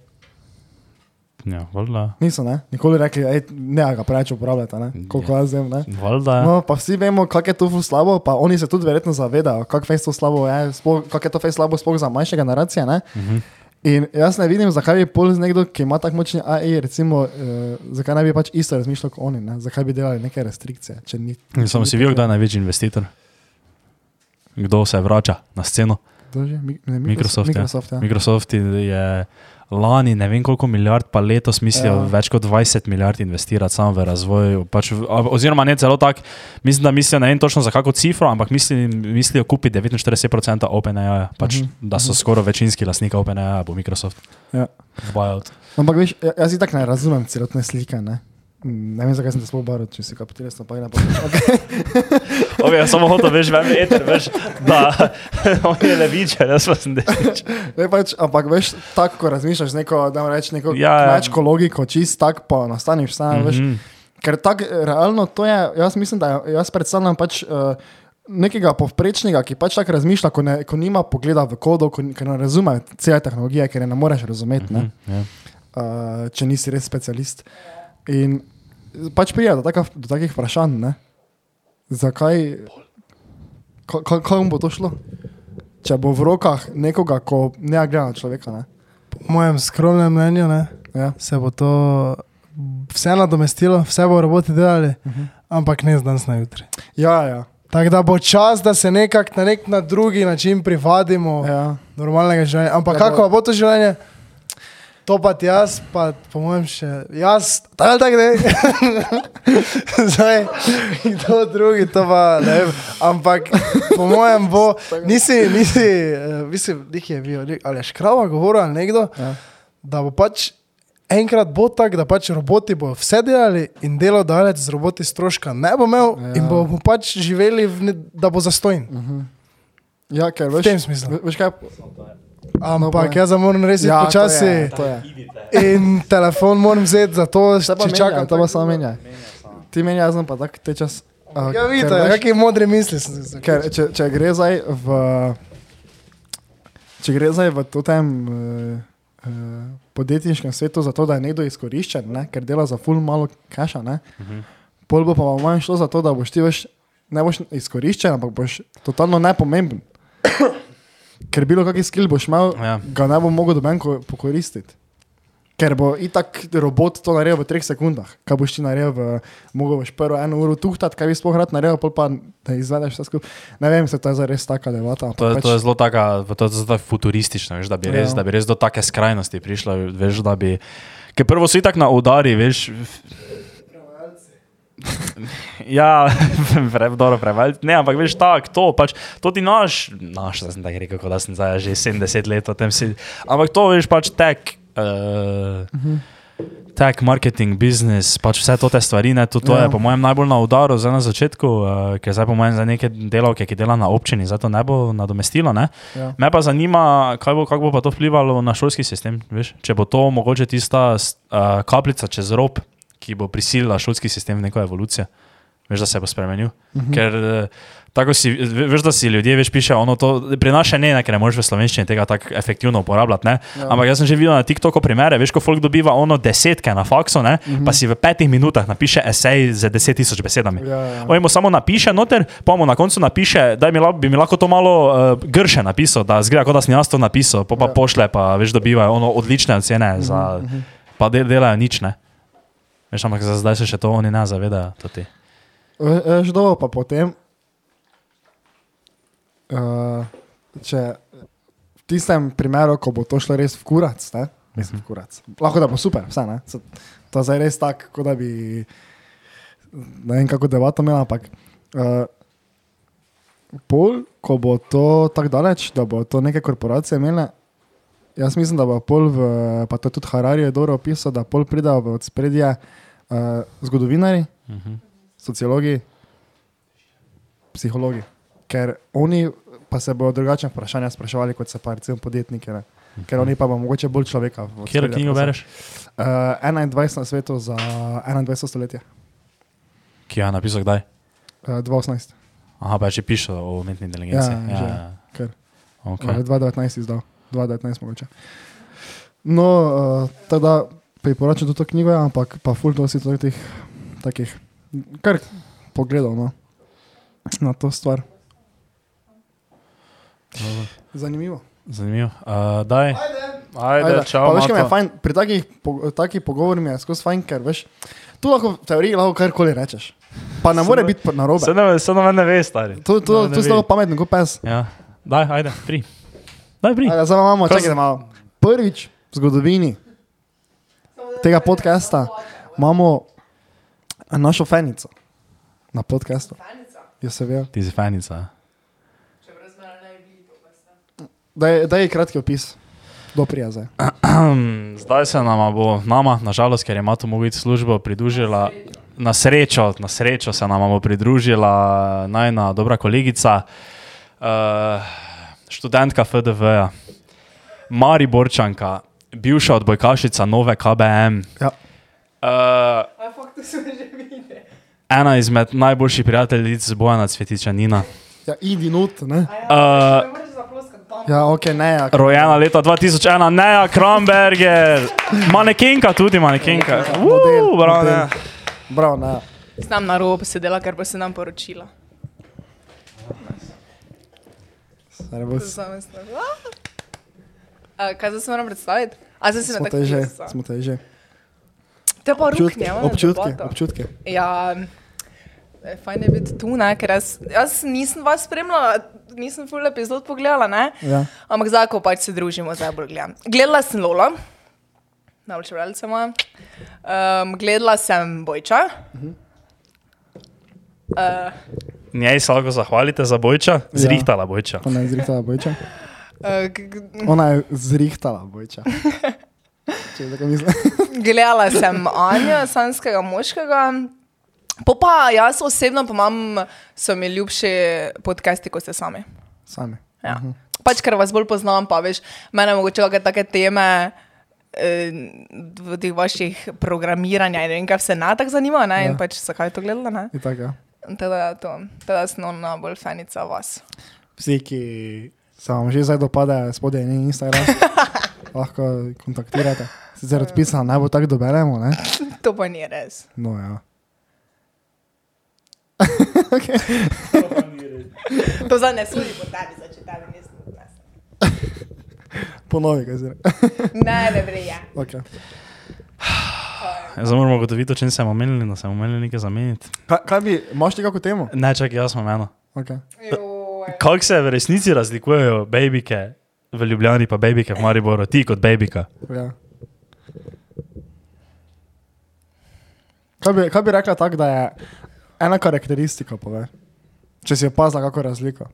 Ja, valjda. Niso, ne? nikoli rekli, ej, ne ga preveč uporabljate, ne? koliko Ja. jaz vem. Valjda. No, pa vsi vemo, kako je to slabo, pa oni se tudi verjetno zavedajo, kako je to slabo, kako je to slabo sploh za manjše generacije. Ne? Mhm. In jaz ne vidim, zakaj bi pol z nekdo, ki ima tako močni AI, recimo, eh, zakaj ne bi pač isto razmišljal kot oni, ne? zakaj bi delali neke restrikcije. Ni, Samo si videl, kdo je največji investitor? Kdo se vrača na sceno? Kdo že? Mi, ne, Microsoft. Microsoft, ja. Microsoft je lani ne vem koliko milijard, pa letos mislijo Ja. ja. več kot 20 milijard investirati samo v razvoj. Pač, oziroma ne celo tako, mislim, da mislijo ne vem točno za kako cifro, ampak misli, mislijo kupiti 49% OpenAI, pač, Mhm, mm -hmm. da so skoraj večinski lastnik OpenAI, bo Microsoft. Ja. Buyout. Ampak veš, ja- jaz tako ne razumem celotne slike. Ne? Ne vem, zakaj sem te sploh baril, če si kapitalist, ne pa okay. Obe, jaz samo hotel, veš, vem, eter, veš, da on je levičar, jaz pa sem desničar. Ne, pač, ampak veš, tako ko razmišljaš, neko, da reč, neko Ja, ja. kmečko logiko, čist tako pa nastaneš sam, mm -hmm. veš. Mhm. Ker tako realno to je, jaz mislim, da je- jaz predstavljam pač uh, nekega povprečnega, ki pač tako razmišlja, ko, ne, ko nima pogleda v kodo, ko, ker ne razume cele tehnologije, ker je ne moreš razumeti, ne, Ja. uh, če nisi res specialist. In pač prija do, taka, do takih vprašanj, ne. Zakaj, ka- ka- kam bo to šlo? Če bo v rokah nekoga, ko ne gleda na človeka, ne. Po mojem skromnem mnenju ne, Ja. se bo to vse nadomestilo, vse bo roboti delali, uh -huh. ampak ne z danes na jutri. Ja, ja. Tako da bo čas, da se nekako na nek na drugi način privadimo ja. normalnega življenja. Ampak Ja, kako bo to življenje? To pa jaz, pa po mojem še jaz, tako ali tako ne. Zdaj, kdo drugi, to pa ne vem. Ampak po mojem bo, nisi, nisi, eh, mislim, nek je bil, ali je škrava govoril ali nekdo, Ja. da bo pač enkrat bo tako, da pač roboti bo vse delali in delodajalec z roboti stroška ne bo imel Ja. in bomo pač živeli, v ne, da bo zastojn. Ja, ker veš, tem smislu. ve- Veš kaj? Ampak povej. jaz moram res ja, Ja, to počasi je, to je. in telefon moram vzeti za to, Se pa če čakam. to pa samo menja. Ti menja, jaz pa tak te čas. Uh, Ja, vidite, kakšne modre misli sem zaključil. ker, če, če gre zdaj v, če gre zdaj v tem uh, uh, podjetniškem svetu za to, da je nekdo izkoriščen, ne, ker dela za ful malo kaša, ne, pol bo pa manj šlo za to, da boš ti veš, ne boš izkoriščen, ampak boš totalno nepomemben. Ker bilo kakšen skill boš imel, Ja. ga ne bo mogel doben ko- pokoristiti. Ker bo itak robot to naredil v treh sekundah. Kaj boš ti naredil, v, mogel boš prvo eno uro tuhtati, kaj bi sploh rad naredil, pol pa da izvedeš vse skupaj. Ne vem, se to je res taka debata. To pač- to je zelo taka, to je zelo futuristično, veš, da, bi res, Ja. da bi res do take skrajnosti prišla. Veš, da bi, ker prvo si tako na udari, veš. Ja, pre, dobro, preveč. Ne, ampak veš, tako, to, pač, to ti naš, naš, da sem tako rekel, da sem zdaj že 70 let v tem si. Ampak to veš, pač tek. Uh, Tech, marketing, biznis, pač vse te stvari, ne, to, to Ja. je po mojem najbolj na udaru zdaj na začetku, uh, ker zdaj po mojem za neke delavke, ki dela na občini, zato ne bo nadomestilo. Ne? Ja. Me pa zanima, kaj bo, kako bo pa to vplivalo na šolski sistem. Veš? Če bo to mogoče tista uh, kapljica čez rob, ki bo prisilila šolski sistem v neko evolucijo, veš, da se bo spremenil. Uh -huh. Ker uh, tako si, ve- veš, da si ljudje več piše, ono to pri nas še ne, ne, ker ne moreš v slovenščini tega tako efektivno uporabljati. Ne? Ja. Ampak jaz sem že videl na TikToku primere, veš, ko folk dobiva ono desetke na faksu, ne, uh -huh. pa si v petih minutah napiše esej z deset tisoč besedami. Ja, ja. On mu samo napiše noter, pa mu na koncu napiše, da mi, la- bi mi lahko to malo uh, grše napisal, da zgleda, kot da sem jaz to napisal, pa, pa Ja. pošle, pa veš, dobivajo ono odlične ocene, za, pa del, delajo nič, ne. Veš, ampak za zdaj se še to oni ne zavedajo. to ti. Ve- Veš, dobro, pa potem, uh, če v tistem primeru, ko bo to šlo res v kurac, ne? mislim, v kurac. Lahko da bo super, vse ne. To je zdaj res tako, kot da bi, ne vem kako debato imel, ampak uh, pol, ko bo to tako daleč, da bo to neke korporacije imele. Jaz mislim, da bo pol, v, pa to je tudi Harari je dobro opisal, da pol pride v spredje uh, zgodovinari, Mhm. sociologi, psihologi. Ker oni pa se bodo drugačne vprašanja spraševali, kot se pa recimo podjetniki. Ne? Ker oni pa bo mogoče bolj človeka. Kjer knjigo bereš? Uh, 21 na svetu za 21 stoletje, Ki je napisal kdaj? uh, 2018, Aha, pa že piše o umetni inteligenci. Ja, že. Ker. Okay. okay. 2019 izdal, 2019 mogoče. No, uh, teda priporočam tudi to knjigo, ampak pa ful dosti teh takih, kar pogledal no, na to stvar. Zanimivo. Zanimivo. Uh, daj. Ajde, Ajde, čau. pa veš, kaj je fajn, pri takih, po, takih pogovorih je skozi fajn, ker veš, tu lahko v teoriji lahko karkoli rečeš. Pa ne more biti na robe. Se ne, se ne, ne ve, stari. To, Ne to je ve. zelo pametno, kot pes. Ja. Daj, ajde, pri. Ajde, Zdaj imamo, Kaj čakaj malo. Prvič, v zgodovini tega podcasta imamo našo fenico na podkastu. Jo se ve. Ti si veste. Daj, daj kratki opis. Do prijaze. Zdaj se nama bo, nama, nažalost, ker je Mato Mogic službo pridružila, na srečo, na srečo se nama bo pridružila najna dobra kolegica, uh, študentka FDV-ja, Mariborčanka, bivša odbojkašica nove KBM. Ja. Uh, ena izmed najboljših prijateljic Bojana Cvetičanina. Ja, idi not, ne? Uh, zaploskati tam. Ja, ok, ne. Ja, Rojena leta 2001, Neja Kramberger, manekenka tudi, manekenka. model, Uh, bravo, model. Bravo, ne. Znam na robu sedela, ker pa se nam poročila. Stari bo- A, kaj zdaj se moram predstaviti? A zdaj na Smo tako te že, smo te že. To je pa Občutki, ruknje, debata. občutki. Ja, eh, fajn je biti tu, ne, ker jaz, jaz nisem vas spremljala, nisem full epizod pogledala, ne? Ja. Ampak zdaj, ko pač se družimo, zdaj bolj gledam. Gledala sem Lolo, najboljša bralca moja. Um, gledala sem Bojča. Uh, Njej se lahko zahvalite za bojča, zrihtala bojča. Ona je zrihtala bojča. g- g- Ona je zrihtala bojča. Če tako mislim. gledala sem Anja, sanskega moškega. Po pa jaz osebno pa imam, so mi ljubši podcasti, kot ste sami. Sami. Ja. Uh -huh. Pač, ker vas bolj poznam, pa veš, mene mogoče kakšne take teme eh, v teh vaših programiranja in ne vem, kaj vse na tako zanima, ne? in Ja. pač zakaj to gledala, ne? In tako, ja. Teda, to, teda sem ona bolj fanica vas. Vsi, ki se vam že zdaj dopade, spodaj je Instagram, lahko kontaktirate. Sicer odpisano, naj bo tako doberemo, ne? To pa ni res. No, ja. To zdaj ne sudi po tebi, zdaj če tebi nisem. Ponovi, kaj zdaj. Ne, ne vreje. Okay. Zdaj moramo ugotoviti, o čem smo omenili, da smo omenili nekaj zameniti. Kaj, kaj bi, imaš ti kako temo? Ne, čakaj, jaz sem eno. Okay. Kako se v resnici razlikujejo babike v Ljubljani, pa babike v Mariboru, ti kot babika? Ja. Kaj bi, kaj bi rekla tako, da je ena karakteristika, pove? če si opazila kako razliko?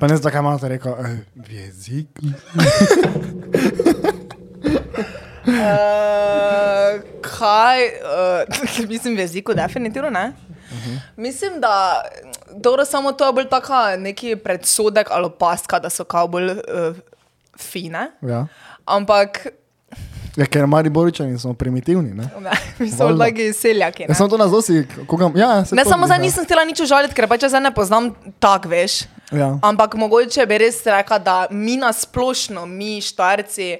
Pa ne zdaj, kaj imate rekel, eh, v jeziku. Uh, kaj, uh, mislim, v jeziku definitivno ne. Uh -huh. Mislim, da dobro, samo to je bolj taka neki predsodek ali paska, da so kao bolj uh, fine. Ja. Ampak ja, ker mari boričani smo primitivni. Ne, ne, mi smo taki seljaki. ja, Ne, samo to nas dosi, koga, ja, ne samo zdaj ja. nisem htela nič užaliti, ker pač zdaj ne poznam tak, veš. Ja. Ampak mogoče bi res rekla, da mi na splošno, mi štarci,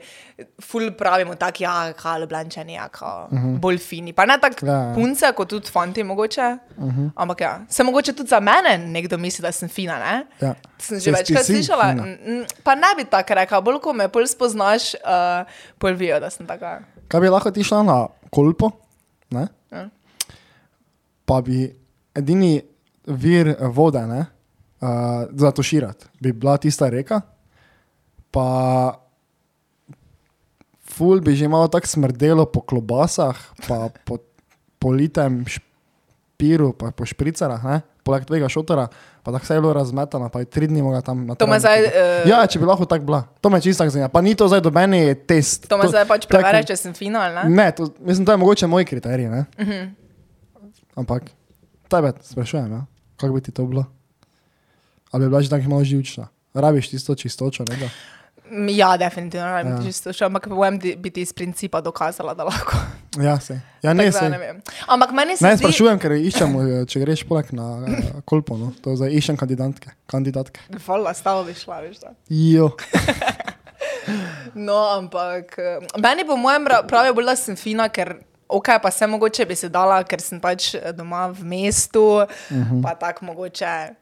ful pravimo tako, ja, kao ljubljani, ja, kao uh -huh. bolj fini. Pa ne tako Ja, ja, punce, kot tudi fanti, mogoče. Uh -huh. Ampak ja, se mogoče tudi za mene nekdo misli, da sem fina, ne? Ja. Sem že večkrat slišala. fina. Pa ne bi tako rekla, bolj ko me bolj spoznaš, uh, bolj vijo, da sem taka. Kaj bi lahko ti šla na kolpo, ne? Ja. pa bi edini vir vode ne, uh, za tuširati, bi bila tista reka, pa ful bi že malo tako smrdelo po klobasah, pa po politem špiru, pa po špricarah, ne, poleg tvojega šotora, pa tako vse je bilo razmetano, pa je tri dni mogla tam na To travniku zdaj, eh, Ja, če bi lahko tako bila. To me čisto zanima. Pa ni to zdaj dobeni test. To me zdaj pač preverja, če sem fina ali ne. Ne, to, mislim, to je mogoče moj kriterij. Ne? Uh Mhm. -huh. Ampak tebe sprašujem, ja? kako bi ti to bilo? Ali bi bila že tako malo živčna? Rabiš tisto čistočo, ne? da? Ja, definitivno, ne Ja. čisto še, ampak povem, da bi ti iz principa dokazala, da lahko. Ja, se. Ja, ne, se. ne vem. Ampak meni se Ne, zdi, sprašujem, ker iščem, eh, če greš poleg na uh, kolpo, no? to zdaj iščem kandidatke. kandidatke. Hvala, stavo bi šla, veš. Da. Jo. No, ampak eh, meni po mojem ra- pravijo bolj, da sem fina, ker ok, pa se mogoče bi se dala, ker sem pač doma v mestu, uh Mhm. -huh. pa tako mogoče,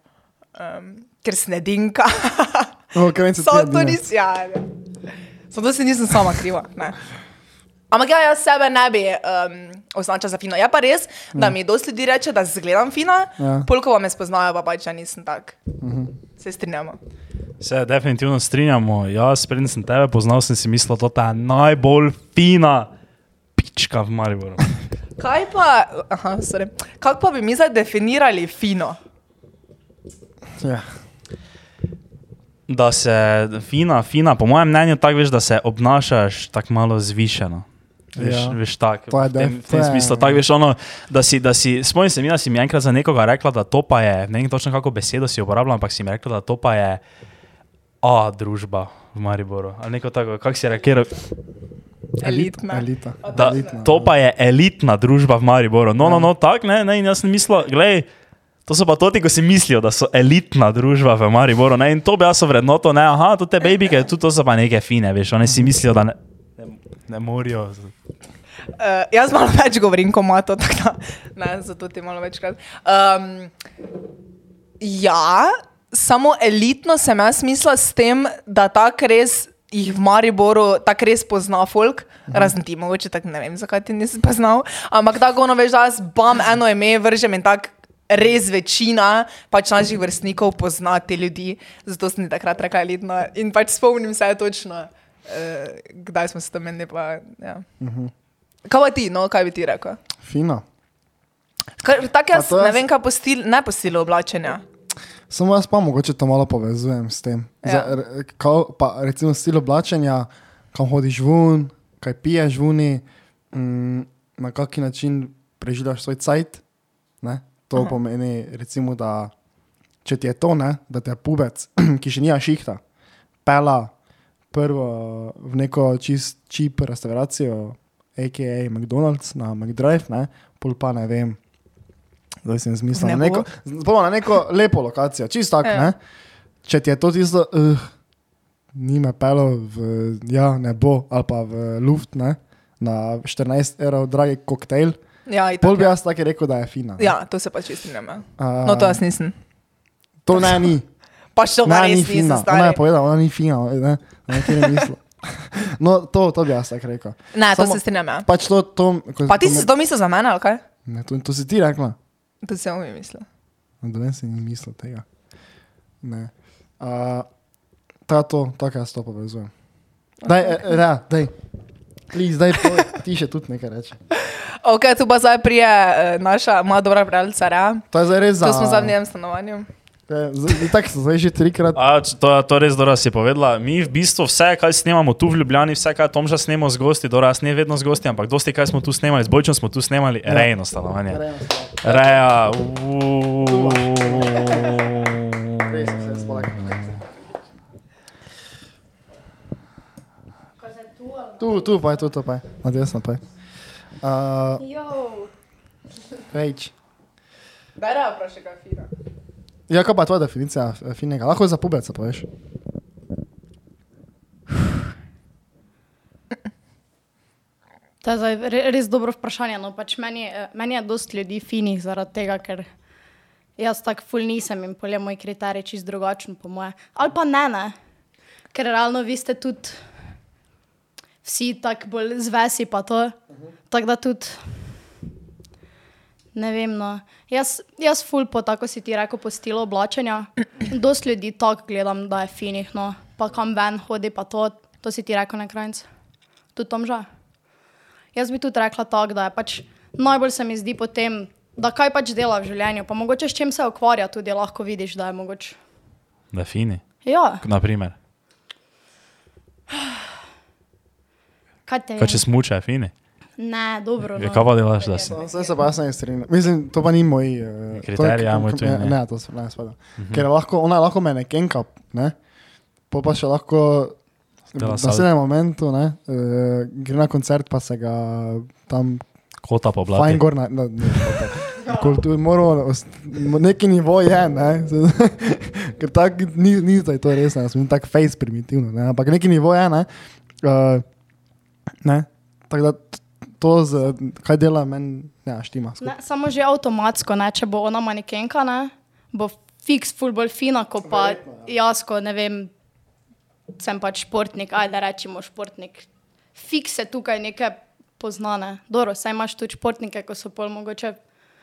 um, ker sem edinka. No, se Samo to nisem, ja. ne. Samo to si nisem sama kriva. Ne. Ampak ja, jaz sebe ne bi um, označila za fino. Je pa res, da mi dosti ljudi reče, da zgledam fina, Ja. ja. polko me spoznajo, pa pač ja nisem tak. -huh. Se strinjamo. Se definitivno strinjamo. Jaz, preden sem tebe poznal, sem si mislil, da je ta najbolj fina pička v Mariboru. Kaj pa, aha, sorry. Kako pa bi mi zdaj definirali fino? Ja. Da se fina, fina, po mojem mnenju, tako veš, da se obnašaš tako malo zvišeno. Veš, Ja. ja. veš tako. V tem, v tem smislu, tako veš, ono, da si, da si, spomnim se mi, da si mi enkrat za nekoga rekla, da to pa je, ne vem točno kako besedo si uporabljala, ampak si mi rekla, da to pa je A družba v Mariboru. Ali neko tako, kako si rekel, Elitna. Elita. da Elitna. to pa je elitna družba v Mariboru. No, no, no, tako ne, ne, in jaz sem mislil, gledaj. To so pa toti, ko si mislijo, da so elitna družba v Mariboru. Ne? In to bi jaz vrednoto, ne, aha, to te babike, to so pa neke fine, veš, oni si mislijo, da ne, ne, ne morajo. Uh, jaz malo več govorim, ko ima to, tako da ne, zato ti malo večkrat. Um, ja, samo elitno sem jaz mislila s tem, da tako res jih v Mariboru tako res pozna folk, Mhm. razen ti, mogoče tako ne vem, zakaj ti nisi poznal, ampak tako ono veš, da jaz bam eno ime vržem in tako. Res večina pač naših vrstnikov pozna te ljudi, zato sem takrat rekla elitno. In pač spomnim se točno, uh, kdaj smo se tam menili. Pa, ja. Kaj pa ti, no, kaj bi ti rekel? Kar- Tako jaz to ne jaz- vem, kaj po stil, ne po stilu oblačenja. Samo jaz pa mogoče to malo povezujem s tem. Ja. Ja. Za, kao, pa, recimo stil oblačenja, kam hodiš ven, kaj piješ vuni, mm, na kaki način preživljaš svoj cajt. Ne? To Aha. pomeni, recimo, da če ti je to, ne, da te je pubec, ki še nija šihta, pela prvo v neko čist čip restauracijo, a.k.a. McDonald's na McDrive, ne, pol pa ne vem. Zdaj sem zmislil na neko, spomnim na neko lepo lokacijo, čisto tako, Ja. ne. Če ti je to tisto, uh, ni me pelo v ja, nebo ali pa v luft, ne, na 14 evrov dragi koktejl, Ja, pol bi ja. jaz tako rekel, da je fina. ne. ja, to se pač ne. A, No, to jaz nisem. To ne ni. Pa še to Ne, res ni nisem fina. Ona star. je povedala, ona ni fina, ne, na kateri misli. No, to, to bi jaz tako rekel. Ne, to Samo- se strinjam. Ja. Pač to, to, ko, Pa ti ko si me- to mislil za mene, ali kaj? Ne, to, to si ti rekla. To si mi mislil. Da ne si ni mislil tega. Ne. Uh, ta to, tako jaz to povezujem. Daj, e, ja, daj. Please, daj, ti še tudi nekaj reči. Ok, tu pa zdaj prije eh, naša moja dobra prijateljica Rea. To je zdaj res za... To smo zdaj v njenem stanovanju. Tako so zdaj že trikrat. A, to, to res dobro si povedala. Mi v bistvu vse, kaj snemamo tu v Ljubljani, vse, kaj Tomža snemo z gosti, dobro, jaz ne vedno z gosti, ampak dosti kaj smo tu snemali, z Bojčem smo tu snemali, ja. rejno stanovanje. Reja. Spolak. Tu, tu pa je, tu, tu pa je. Na desno pa je. Uh, Jo, Reč. Daj, Rea, vprašaj, kaj fina. Ja, kaj pa tvoja definicija eh, finega? Lahko za pubeca poveš. to je zdaj re- res dobro vprašanje. No, pač meni, je- meni je dosti ljudi finih zaradi tega, ker jaz tako ful nisem in polje moj kriterij čist drugačen po moje. Ali pa ne, ne. Ker realno vi ste tudi vsi tako bolj zvesi pa to. Tako da tudi. Ne vem, no. Jaz, jaz ful po tako si ti rekel, po stilu oblačenja. Dost ljudi tako gledam, da je finih, no. Pa kam ven hodi, pa to, to si ti rekel na krajnc. Tudi tam že. Jaz bi tudi rekla tako, da je pač najbolj se mi zdi potem, da kaj pač dela v življenju, pa mogoče s čim se ukvarja, tudi lahko vidiš, da je mogoče. Da fini, Ja, naprimer. kaj te Kaj če smuče, fini. Ne, dobro. Ja, No. kaj pa delaš, da si? Vse se pa jaz ne strinjam. Mislim, to pa ni moj. Uh, Kriterij, ja, moj ne. ne. To se ne spada. Uh -huh. Ker lahko, ona lahko me ne kenka, ne? Po pa še lahko salto. naslednjem momentu, ne, uh, gre na koncert, pa se ga tam Kota po fajn blatu. gor na, na, na kulturi, moramo, os- neki nivo je, ne, ker tak ni, ni zdaj to res, ne, smo tako face primitivno, ne, ampak neki nivo je, ne, uh, ne, tako da to, z, kaj dela meni, ne, štima. skupaj. Ne, samo že avtomatsko, ne, če bo ona manekenka, ne, bo fiks ful bolj fina, kot pa jaz, ko ne vem, sem pač športnik, ajde rečemo športnik. Fiks se tukaj nekaj poznane. Dobro, saj imaš tudi športnike, ko so pol mogoče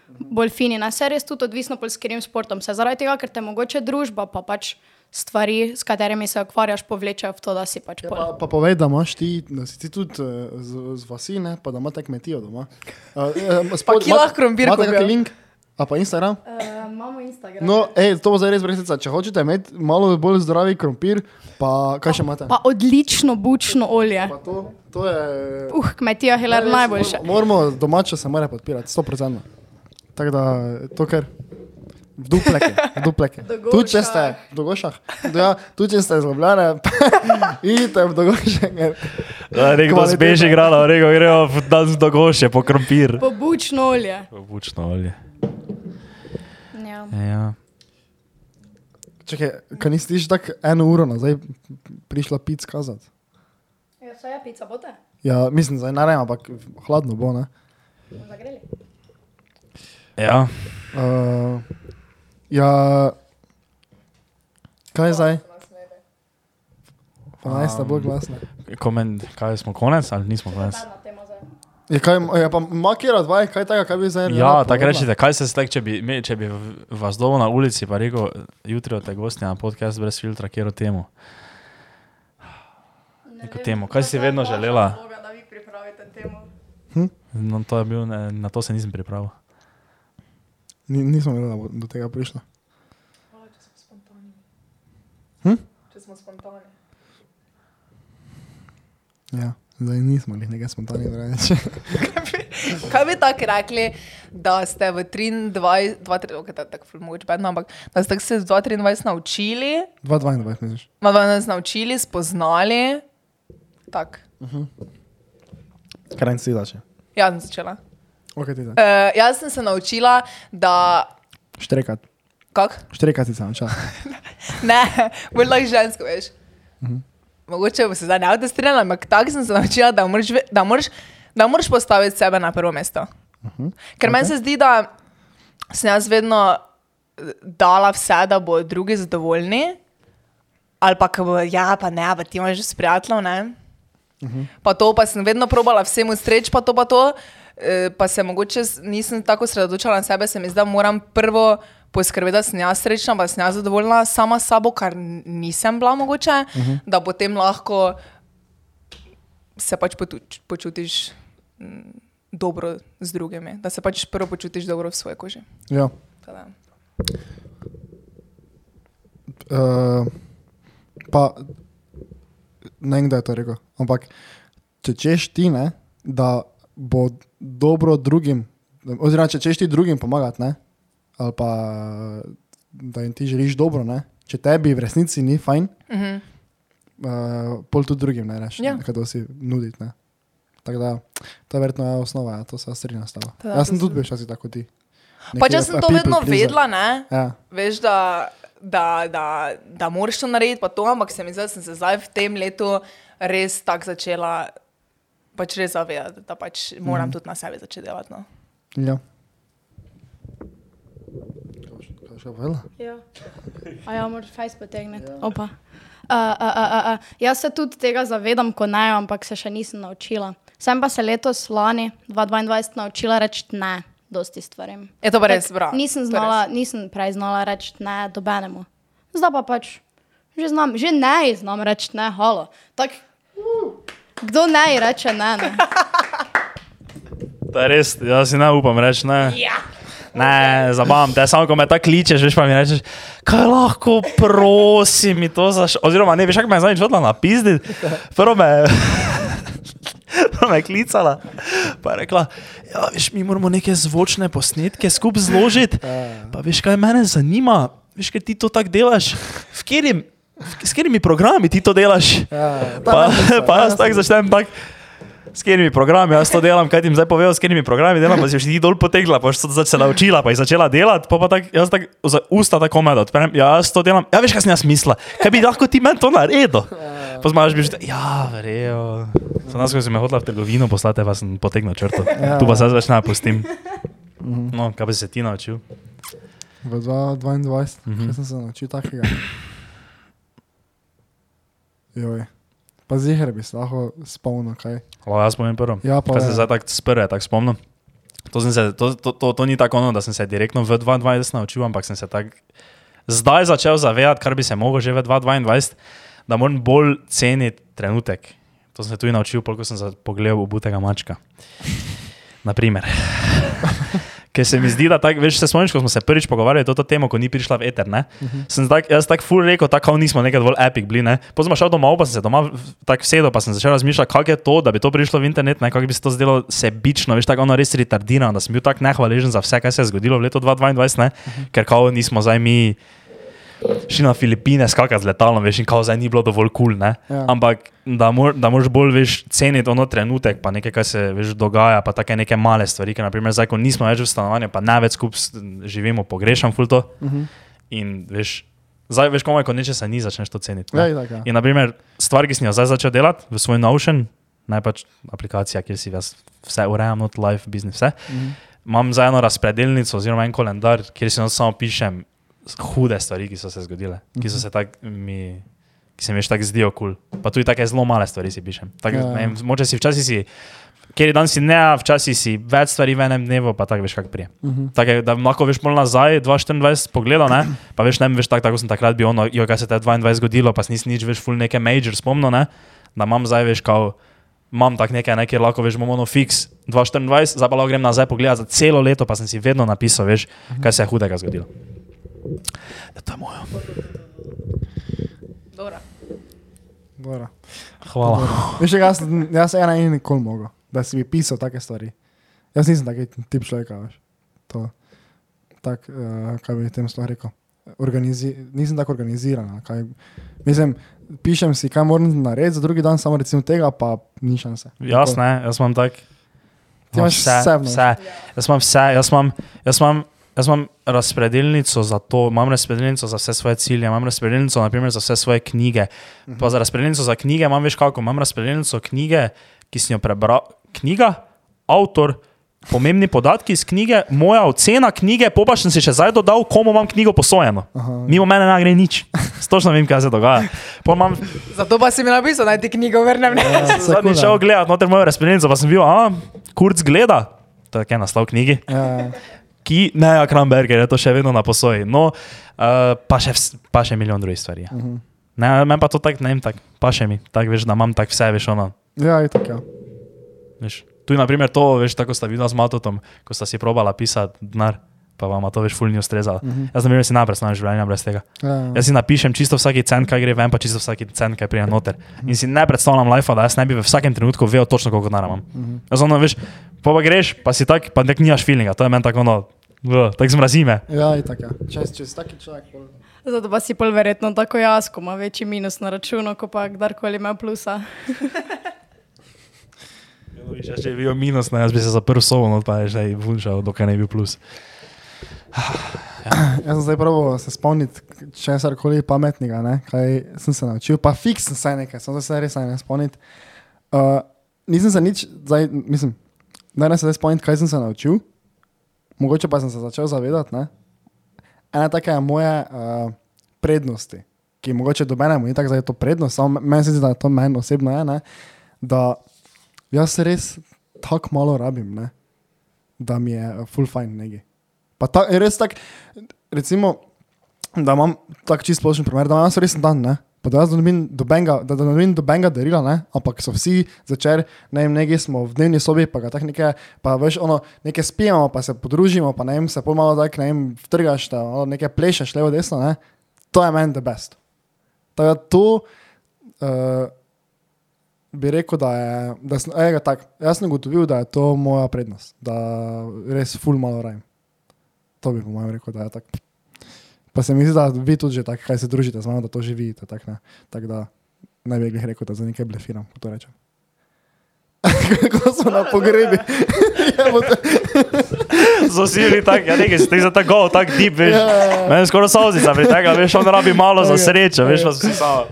bolj fini. Ne, se res tudi odvisno pol s katerim športom. Se zaradi tega, ker te mogoče družba, pa pač stvari, s katerimi se ukvarjaš, povlečejo v to, da si pač Ja, pa, pa povej, da imaš ti, da si ti tudi uh, z, z vasi, ne, pa da imaš kmetijo doma. Uh, uh, Pa kje lahko krompir Imate kupijo? kakšen link? A pa Instagram? Uh, imamo Instagram. No, ej, to bo zdaj res breznica. Če hočete imeti malo bolj zdravi krompir, pa kaj še imate? Pa odlično bučno olje. Pa to, to je... Uh, kmetija Hilar najboljše. Moramo, moramo domače se mora podpirati, 100%. Tako da to kar. V dupleke, v dupleke. Tudi če ste v dogošah, ja, tudi če ste izgubljene, idite v dogoše. ker- Da, Rekl Kvaliteta. sem, bež igrala, rekel gremo v dan z dogoše po krompir. Pa bučno olje. Bučno olje. Ja. Ja. Čakaj, kaj nisi ti že tako eno uro nazaj prišla pic kazati? Ja, saj je pica, bote? Ja, mislim, zdaj narejem, ampak hladno bo, ne? Zagreli. ja. Uh, ja, kaj zdaj? Pa naj sta bolj glasna. Komen, kaj smo konec ali nismo konec? Je, kaj, je pa makira dva, kaj tega, kaj bi zdaj Ja, rada tako rečete, kaj se stek, če bi, če bi v- vas dol na ulici pa rekel, jutri od te gostja na podcast brez filtra, kjer o temu. Neko temo, kaj si vedno želela? Da vi pripravite temo. No, to bil, ne, na to se nisem pripravil. Ni, nismo vedeli, da bo do tega prišlo. Če smo spontani. Hm? Če smo spontani. Ja, zdaj nismo jih nekaj spontanega reči. Kaj bi tako rekli, da ste v 23, 23 okay, tako mogoče bedno, ampak da ste se v 2023 naučili, 2-22, misliš? da ste nas naučili, spoznali. Tak. Kaj si dače? Jaz sem začela. Ok, ti dače. Uh, jaz sem se naučila, da. Štrekat. Kak? Štrekat si se naučila. Ne, bolj lahko žensko, veš. Mogoče bo se zdaj ne avtostrinjala, ampak tako sem se naučila, da moraš, da moraš, da moraš postaviti sebe na prvo mesto. Ker meni se zdi, da sem jaz vedno eh, dala vse, da bodo drugi zadovoljni, ali pa bo, ja, pa ne, pa ti imaš že s prijateljem, ne. Pa to, pa sem vedno probala vsem ustreči, pa to, pa to. eh, Pa se mogoče nisem tako sredotočala na sebe, se mi zdi, da moram prvo poskrbeti, da sem jaz srečna, pa sem jaz zadovoljna sama s sabo, kar nisem bila mogoče, uh -huh. da potem lahko se pač potuč, počutiš dobro z drugimi, da se pač prvo počutiš dobro v svoji koži. Ja. Tako da. Uh, pa ne vem, kdo je to rekel. Ampak če češ ti, ne, da bo dobro drugim, oziroma če češ ti drugim pomagati, ne, ali pa da jim ti želiš dobro, ne, če tebi v resnici ni fajn, Uh -huh. uh, pol tudi drugim ne rečeš, Ja. kaj si nuditi. Ne. Tako da, to je verjetno je osnova, ja, to se jaz strinjam s tabo. Da, Jaz sem tudi bil včasih tako ti. Pač Neki jaz sem to vedno vedela, ne? Ja. Veš, da, da, da, da moraš to narediti, pa to, ampak se mi zdi, da sem se zdaj v tem letu res tako začela pač res zavedati, da pač moram mm. tudi na sebi začeti delati. No. ja. Še povedala? Ja. A ja, moraš fejs potegniti. Opa. Uh, uh, uh, uh, uh. Jaz se tudi tega zavedam, ko ne, ampak se še nisem naučila. Sem pa se letos, lani, 2022, naučila reči ne, dosti stvarem. Je to pa res, bra. Nisem, znala, nisem prej znala reči ne dobenemu. Zdaj pa pač, že, znam, že ne znam reči ne, halo. Tak, kdo ne reče ne? ne? To je res, jaz si ne upam reči, ne. Ja. Ne, zabavam te, samo ko me tako kličeš, veš pa mi rečeš, kaj lahko, prosim, mi to zaš... Oziroma, ne, veš, kako me je zadnjič hodila napizditi. Prvo me, prvo me je klicala, pa je rekla, ja, veš, mi moramo neke zvočne posnetke skupaj zložiti. Pa veš, kaj mene zanima, veš, kaj ti to tako delaš, v katerim, s katerimi programi ti to delaš. Ja, Pa, pa jaz tako začnem tak. S katerimi programi jaz to delam, kaj ti jim zdaj povedal, s katerimi programi delam, pa si še ti dol potegla, pa si se naučila, pa si začela delati, pa pa tak, jaz tako za usta tako med odprem, ja, jaz to delam, ja, veš, kaj sem jaz mislila, kaj bi lahko ti meni to naredil. Pa zmaš bi že, ja, verjejo. Za nas, ko si me hodila v trgovino poslati, pa sem potegnil črto. Tu pa več ne pustim. No, kaj bi se ti naučil? V 2022, mm Mhm. -hmm. kaj sem se naučil takega. Joj. Pa zihar bi se lahko spomnil kaj. O, jaz povem prvo. Ja, pa Kaj se ja. zdaj tako sprve tako spomnim? To, se, to, to, to, to ni tako ono, da sem se direktno v 22 naučil, ampak sem se tako zdaj začel zavedati, kar bi se mogel že v 2022, da moram bolj ceniti trenutek. To sem se tudi naučil, ko sem za- pogledal obutega mačka. Naprimer. Ker se mi zdi, da tak, veš, se spomniš, ko smo se prvič pogovarjali o to temo, ko ni prišla v eter. Uh -huh. Sem tak, jaz tako ful rekel, tako nismo nekaj dovolj epic bili. Ne? Potem sem šel domov, pa sem se doma tako sedel, pa sem začel razmišljati, kako je to, da bi to prišlo v internet, ne? kako bi se to zdelo sebično, veš, tako ono res retardirano, da sem bil tako nehvaležen za vse, kar se je zgodilo v letu 2022, ne? Uh -huh. ker kao nismo zdaj mi šli na Filipine skakati z letalom, veš, in kao zdaj ni bilo dovolj kul, cool, Ja. ampak da, mor, da moraš bolj veš, ceniti ono trenutek, pa nekaj, kar se veš, dogaja, pa take neke male stvari, ker naprimer zdaj, ko nismo več v stanovanju, pa ne več skupaj živimo, pogrešam ful to. Uh -huh. In veš, zdaj veš, komaj, ko nečesa ni, začneš to ceniti. ne. Ja, itak, ja. In naprimer, stvar, ki sem jo zdaj začel delati v svoj Notion, naj pač aplikacija, kjer si jaz vse urejam, not life, business, vse. Mm -hmm. Imam za eno razpredelnico oziroma en kalendar, kjer si samo pišem hude stvari, ki so se zgodile, ki so se tako mi. Ki se mi več tako zdijo kul. Cool. Pa tudi take zelo male stvari si pišem. Tak, Ja. ja. Moče si včasih si, kjer dan si ne, včasih si več stvari v enem dnevu, pa tako veš, kako prije. Uh -huh. tak, je, da bi lahko veš pol nazaj, 2024 pogledal, ne? pa veš, ne veš tako, tako sem takrat bil, ono, jo, kaj se te 22 zgodilo, pa si nisi nič več full neke major spomnil, ne? da imam zdaj veš, kao, imam tak nekaj, ne, kjer lahko veš, imamo ono fix 2024, zdaj pa lahko grem nazaj pogledat za celo leto, pa sem si vedno napisal, veš, uh -huh. kaj se je hudega zgodilo. Ja, to je moje. Dobro. Dobro. Hvala. Veš, jaz, jaz ena in nikoli mogel, da si bi pisal take stvari. Jaz nisem taki tip človeka, veš. To, tak, uh, kaj bi tem sploh rekel. Organizi nisem tako organiziran. Kaj, mislim, pišem si, kaj moram narediti, za drugi dan samo recimo tega, pa ni šanse. Jaz ne, jaz imam tak. Ti imaš vse, vse, no. vse. Jaz imam vse, jaz imam, jaz imam, jaz imam razpredelnico za to, imam razpredelnico za vse svoje cilje, imam razpredelnico naprimer, za vse svoje knjige. Uh -huh. Pa za razpredelnico za knjige imam več kako, imam razpredelnico knjige, ki sem jo prebral. Knjiga, avtor, pomembni podatki iz knjige, moja ocena knjige, pa pa sem si še zdaj dodal, komu imam knjigo posojeno. Mimo mene ne gre nič. Točno vem, kaj se dogaja. Pol imam Zato pa si mi napisal, naj ti knjigo vrnem. Ne? Zadnji šel gledat, noter mojo razpredelnico, pa sem bil, a, kurc gleda, to je kaj naslov knjigi, Ja, ki ne je Kramberger, je to še vedno na posoji. No, uh, pa, še, pa še milijon drugih stvari. Ja. Uh -huh. Ne, meni pa to tako, ne vem, tak, pa še mi, tako veš, da imam tak vse, veš, ono. ja, je tako. Ja. Veš. Tu je naprimer to, veš, tako sta videla z Matotom, ko sta si probala pisati denar, pa vam to veš, fulni ustrezalo. Uh -huh. Jaz na primer si najprej znam življenja brez tega. Ja, Jaz si napišem čisto vsaki cent, kaj gre ven, pa čisto vsaki cent, kaj pride noter. In si ne predstavljam life, da jaz ne bi v vsakem trenutku vedel točno, koliko denarja imam. Jaz ono, veš, pa, pa greš, pa si tak, pa nek nimaš feelinga, to je meni tako ono, tako zmrazi me. ja, je tako. Ja. Če, če si taki človek, pol... Zato pa si pol verjetno tako jaz, ko ima večji minus na računu, kot pa kdarkoli ima plusa. Če že bi bil minus, ne, jaz bi se zaprl sobo, no pa je že vunšal, dokaj ne bi bil plus. Jaz sem zdaj pravo se spomniti česar koli pametnega, ne? kaj sem se naučil, pa fiks sem se nekaj, sem se res ne spomniti. Uh, nisem se nič, zdaj, mislim, da ne se zdaj spomniti, kaj sem se naučil, mogoče pa sem se začel zavedati. Ne? Ena taka je moje uh, prednosti, ki mogoče dobenemo, ni tako, da je to prednost, samo meni se zdi, da je to meni osebno je, da jaz res tako malo rabim, ne? da mi je uh, full fine neki. Pa ta, res tako, recimo, da imam tako čisto splošen primer, da imam resen dan, ne? Pa da jaz dobim dobenga, da, da dobim dobenga darila, ne? ampak so vsi začer, ne vem, nekje smo v dnevni sobi, pa ga tako nekaj, pa veš, ono, nekaj spijemo, pa se podružimo, pa ne vem, se pol malo tako, ne vem, vtrgaš, da ono, nekaj plešeš levo, desno, ne? To je meni the best. Tako da to, uh, bi rekel, da je, da sem, ega, tak, jaz sem ugotovil, da je to moja prednost, da res ful malo rajem. To bi po mojem rekel, da je tako. Pa se mi zdi, da vi tudi že tako, kaj se družite z mano, da to že vidite. Tako tak da ne bi glih rekel, da za nekaj blefiram, ko to rečem. Kako so na pogrebi. Vsi bili tako, ja nekaj si ti za tako, tako deep, veš. Ja, ja, ja. Meni skoraj solzica pri tega, veš, on rabi malo za Ok, srečo, veš, pa si samo.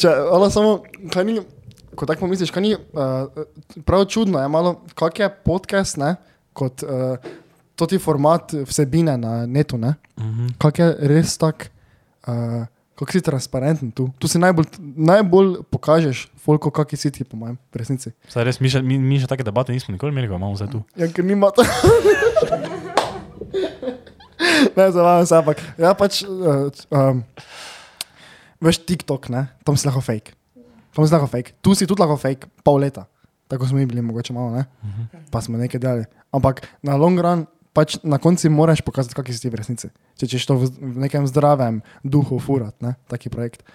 Če, ali samo, kaj ni, ko tako pomisliš, kaj ni, uh, prav čudno je malo, kak je podcast, ne, kot uh, to ti format vsebine na netu, ne, uh -huh. kak je res tak, uh, kako si transparenten tu. Tu si najbolj, najbolj pokažeš, folko, kaki si ti, po mojem, v resnici. Saj res, mi še, mi, mi še take debate nismo nikoli imeli, ko imamo zdaj tu. Ja, ker nima to. ne, zabavam se, ampak ja pač, uh, um, veš, TikTok, ne, tam si lahko fake. Tam si lahko fake. Tu si tudi lahko fake, pol leta. Tako smo mi bili, mogoče malo, ne? Pa smo nekaj delali. Ampak na long run, pač na koncu moraš pokazati, kakšni si ti v resnici. Če češ to v, v nekem zdravem duhu furat, ne, taki projekt.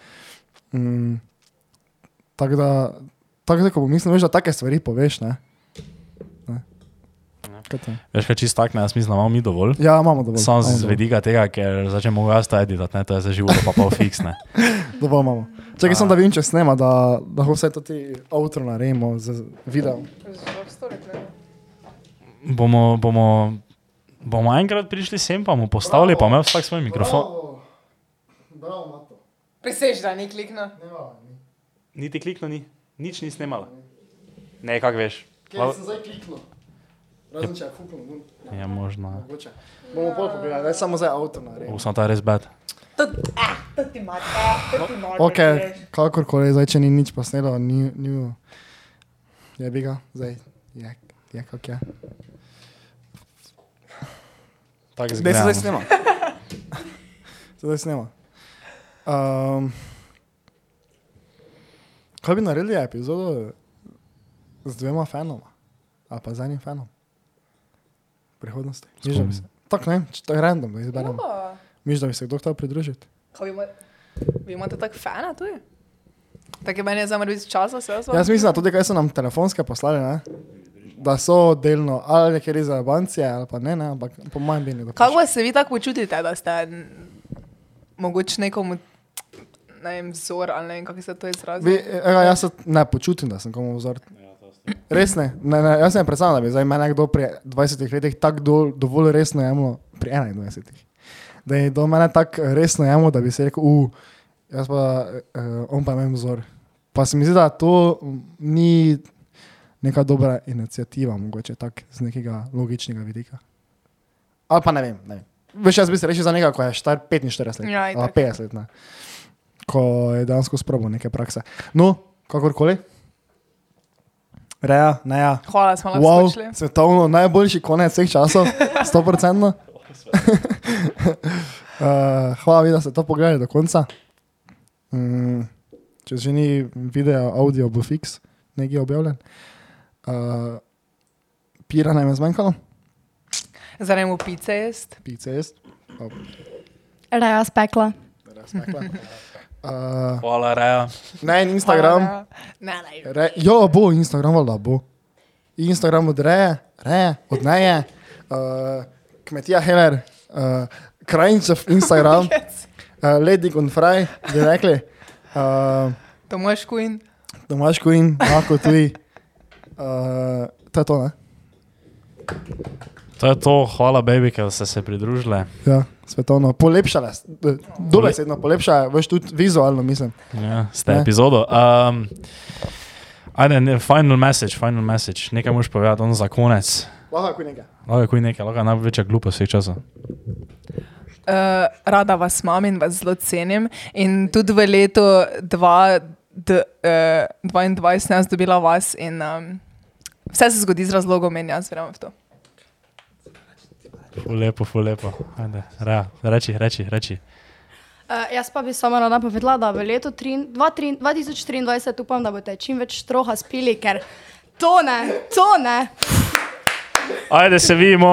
Mm, tako da, tako da, ko pomislim, veš, da take stvari poveš, ne. ne. Kaj to je? Veš, kaj čist tak, ne, jaz mislim, da imamo mi dovolj. Ja, imamo dovolj. Samo z vedika tega, ker začnemo jaz to editati, ne, to je za živo pa pol fiksne. Dovolj imamo. Čakaj, sem da vim, če snema, da da lahko vse to ti outro naredimo z videom. Bomo, bomo, bomo enkrat prišli sem, pa bomo postavili, pa imel vsak svoj mikrofon. Bravo, Mato. Prisež, da ni klikno. Niti klikno ni, nič ni snimala. Ne, kak veš. Kje sem zdaj kliknil? Razen če je fuknil, bom. Je možno. Mogoče. Bomo pol pogledali, daj samo zdaj avto naredimo. Bo sem ta res bed. To, eh, to ti ima, eh, to ti ima. Ok, kakorkoli, zdaj če ni nič posnelo, ni, ni je bi ga, zdaj je, je kak je. Tako Zdaj se zdaj zgleda. snema. Se zdaj snema. Um, kaj bi naredili epizodo z dvema fanoma? Ali pa z enim fanom? V prihodnosti. Miš, bi se- Tako ne, če to je random, da izberemo. Miš, da bi se kdo hotel pridružiti. Vi ima- Vi imate tak fana tu? Tako je meni mora biti časa, se jaz Jaz mislim, da tudi kaj so nam telefonske poslali, ne? Da so delno ali nekje za bancije, ali pa ne, ne ampak po mojem bi ne dobro. Kako se vi tako počutite, da ste mogoče nekomu, ne vem, vzor ali ne vem, kako se to izrazi? Ega, jaz se ne počutim, da sem komu vzor. Res ne, ne, ne jaz sem predstavljal, da bi zdaj me nekdo pri 20 letih tako do, dovolj resno jemlo, pri 21. Da je do mene tako resno jemlo, da bi si rekel, uh, jaz pa, uh, on pa imam vzor. Pa se mi zdi, da to ni neka dobra inicijativa, mogoče tako z nekega logičnega vidika. Ali pa ne vem, ne vem. Veš, jaz bi se rešil za nekaj, ko je star 45 let. Ja, ali itak. 50 let. Ne. Ko je dejansko sprobil neke prakse. No, kakorkoli. Reja, ne ja. Hvala, smo lahko Wow, skočili. svetovno najboljši konec vseh časov, 100%. uh, hvala, vi, da ste to pogledali do konca. Mm, če že ni video, audio bo fiks, nekje objavljen. Uh, pira nam je zmanjkalo, Zdaj mu pice jest. pice jest. Oh, Reja spekla. Uh, Hvala, Reja. ne, in Instagram. Hvala, Ne, ne. Re, jo, bo Instagram, valjda bo. Instagram od Reje, Reje, od Neje, uh, kmetija Heller, uh, Krajnčev Instagram, uh, Lady on Fry, bi rekli. Uh, Tomaš Queen. Tomaš Queen, lahko tudi. Uh, to je to, ne? To je to, hvala, baby, ker ste se pridružili. Ja, svetovno. Polepšale, eh, dobesedno polepšale, veš tudi vizualno, mislim. Ja, ste Ne. epizodo. Um, ajde, ne, final message, final message. Nekaj moš povedati, on za konec. Lahko nekaj. Lahko je kuj nekaj, lahko je največja glupost vseh časov. Uh, rada vas imam in vas zelo cenim. In tudi v letu 2022 sem jaz dobila vas in um, vse se zgodi z razlogom in jaz verjamem v to. Lepo, lepo. Reči, reči, reči. Uh, jaz pa bi samo rada povedala, da v letu tri- dva tri- 2023 upam, da boste čim več stroha spili, ker to ne, to ne. Ajde, se vidimo.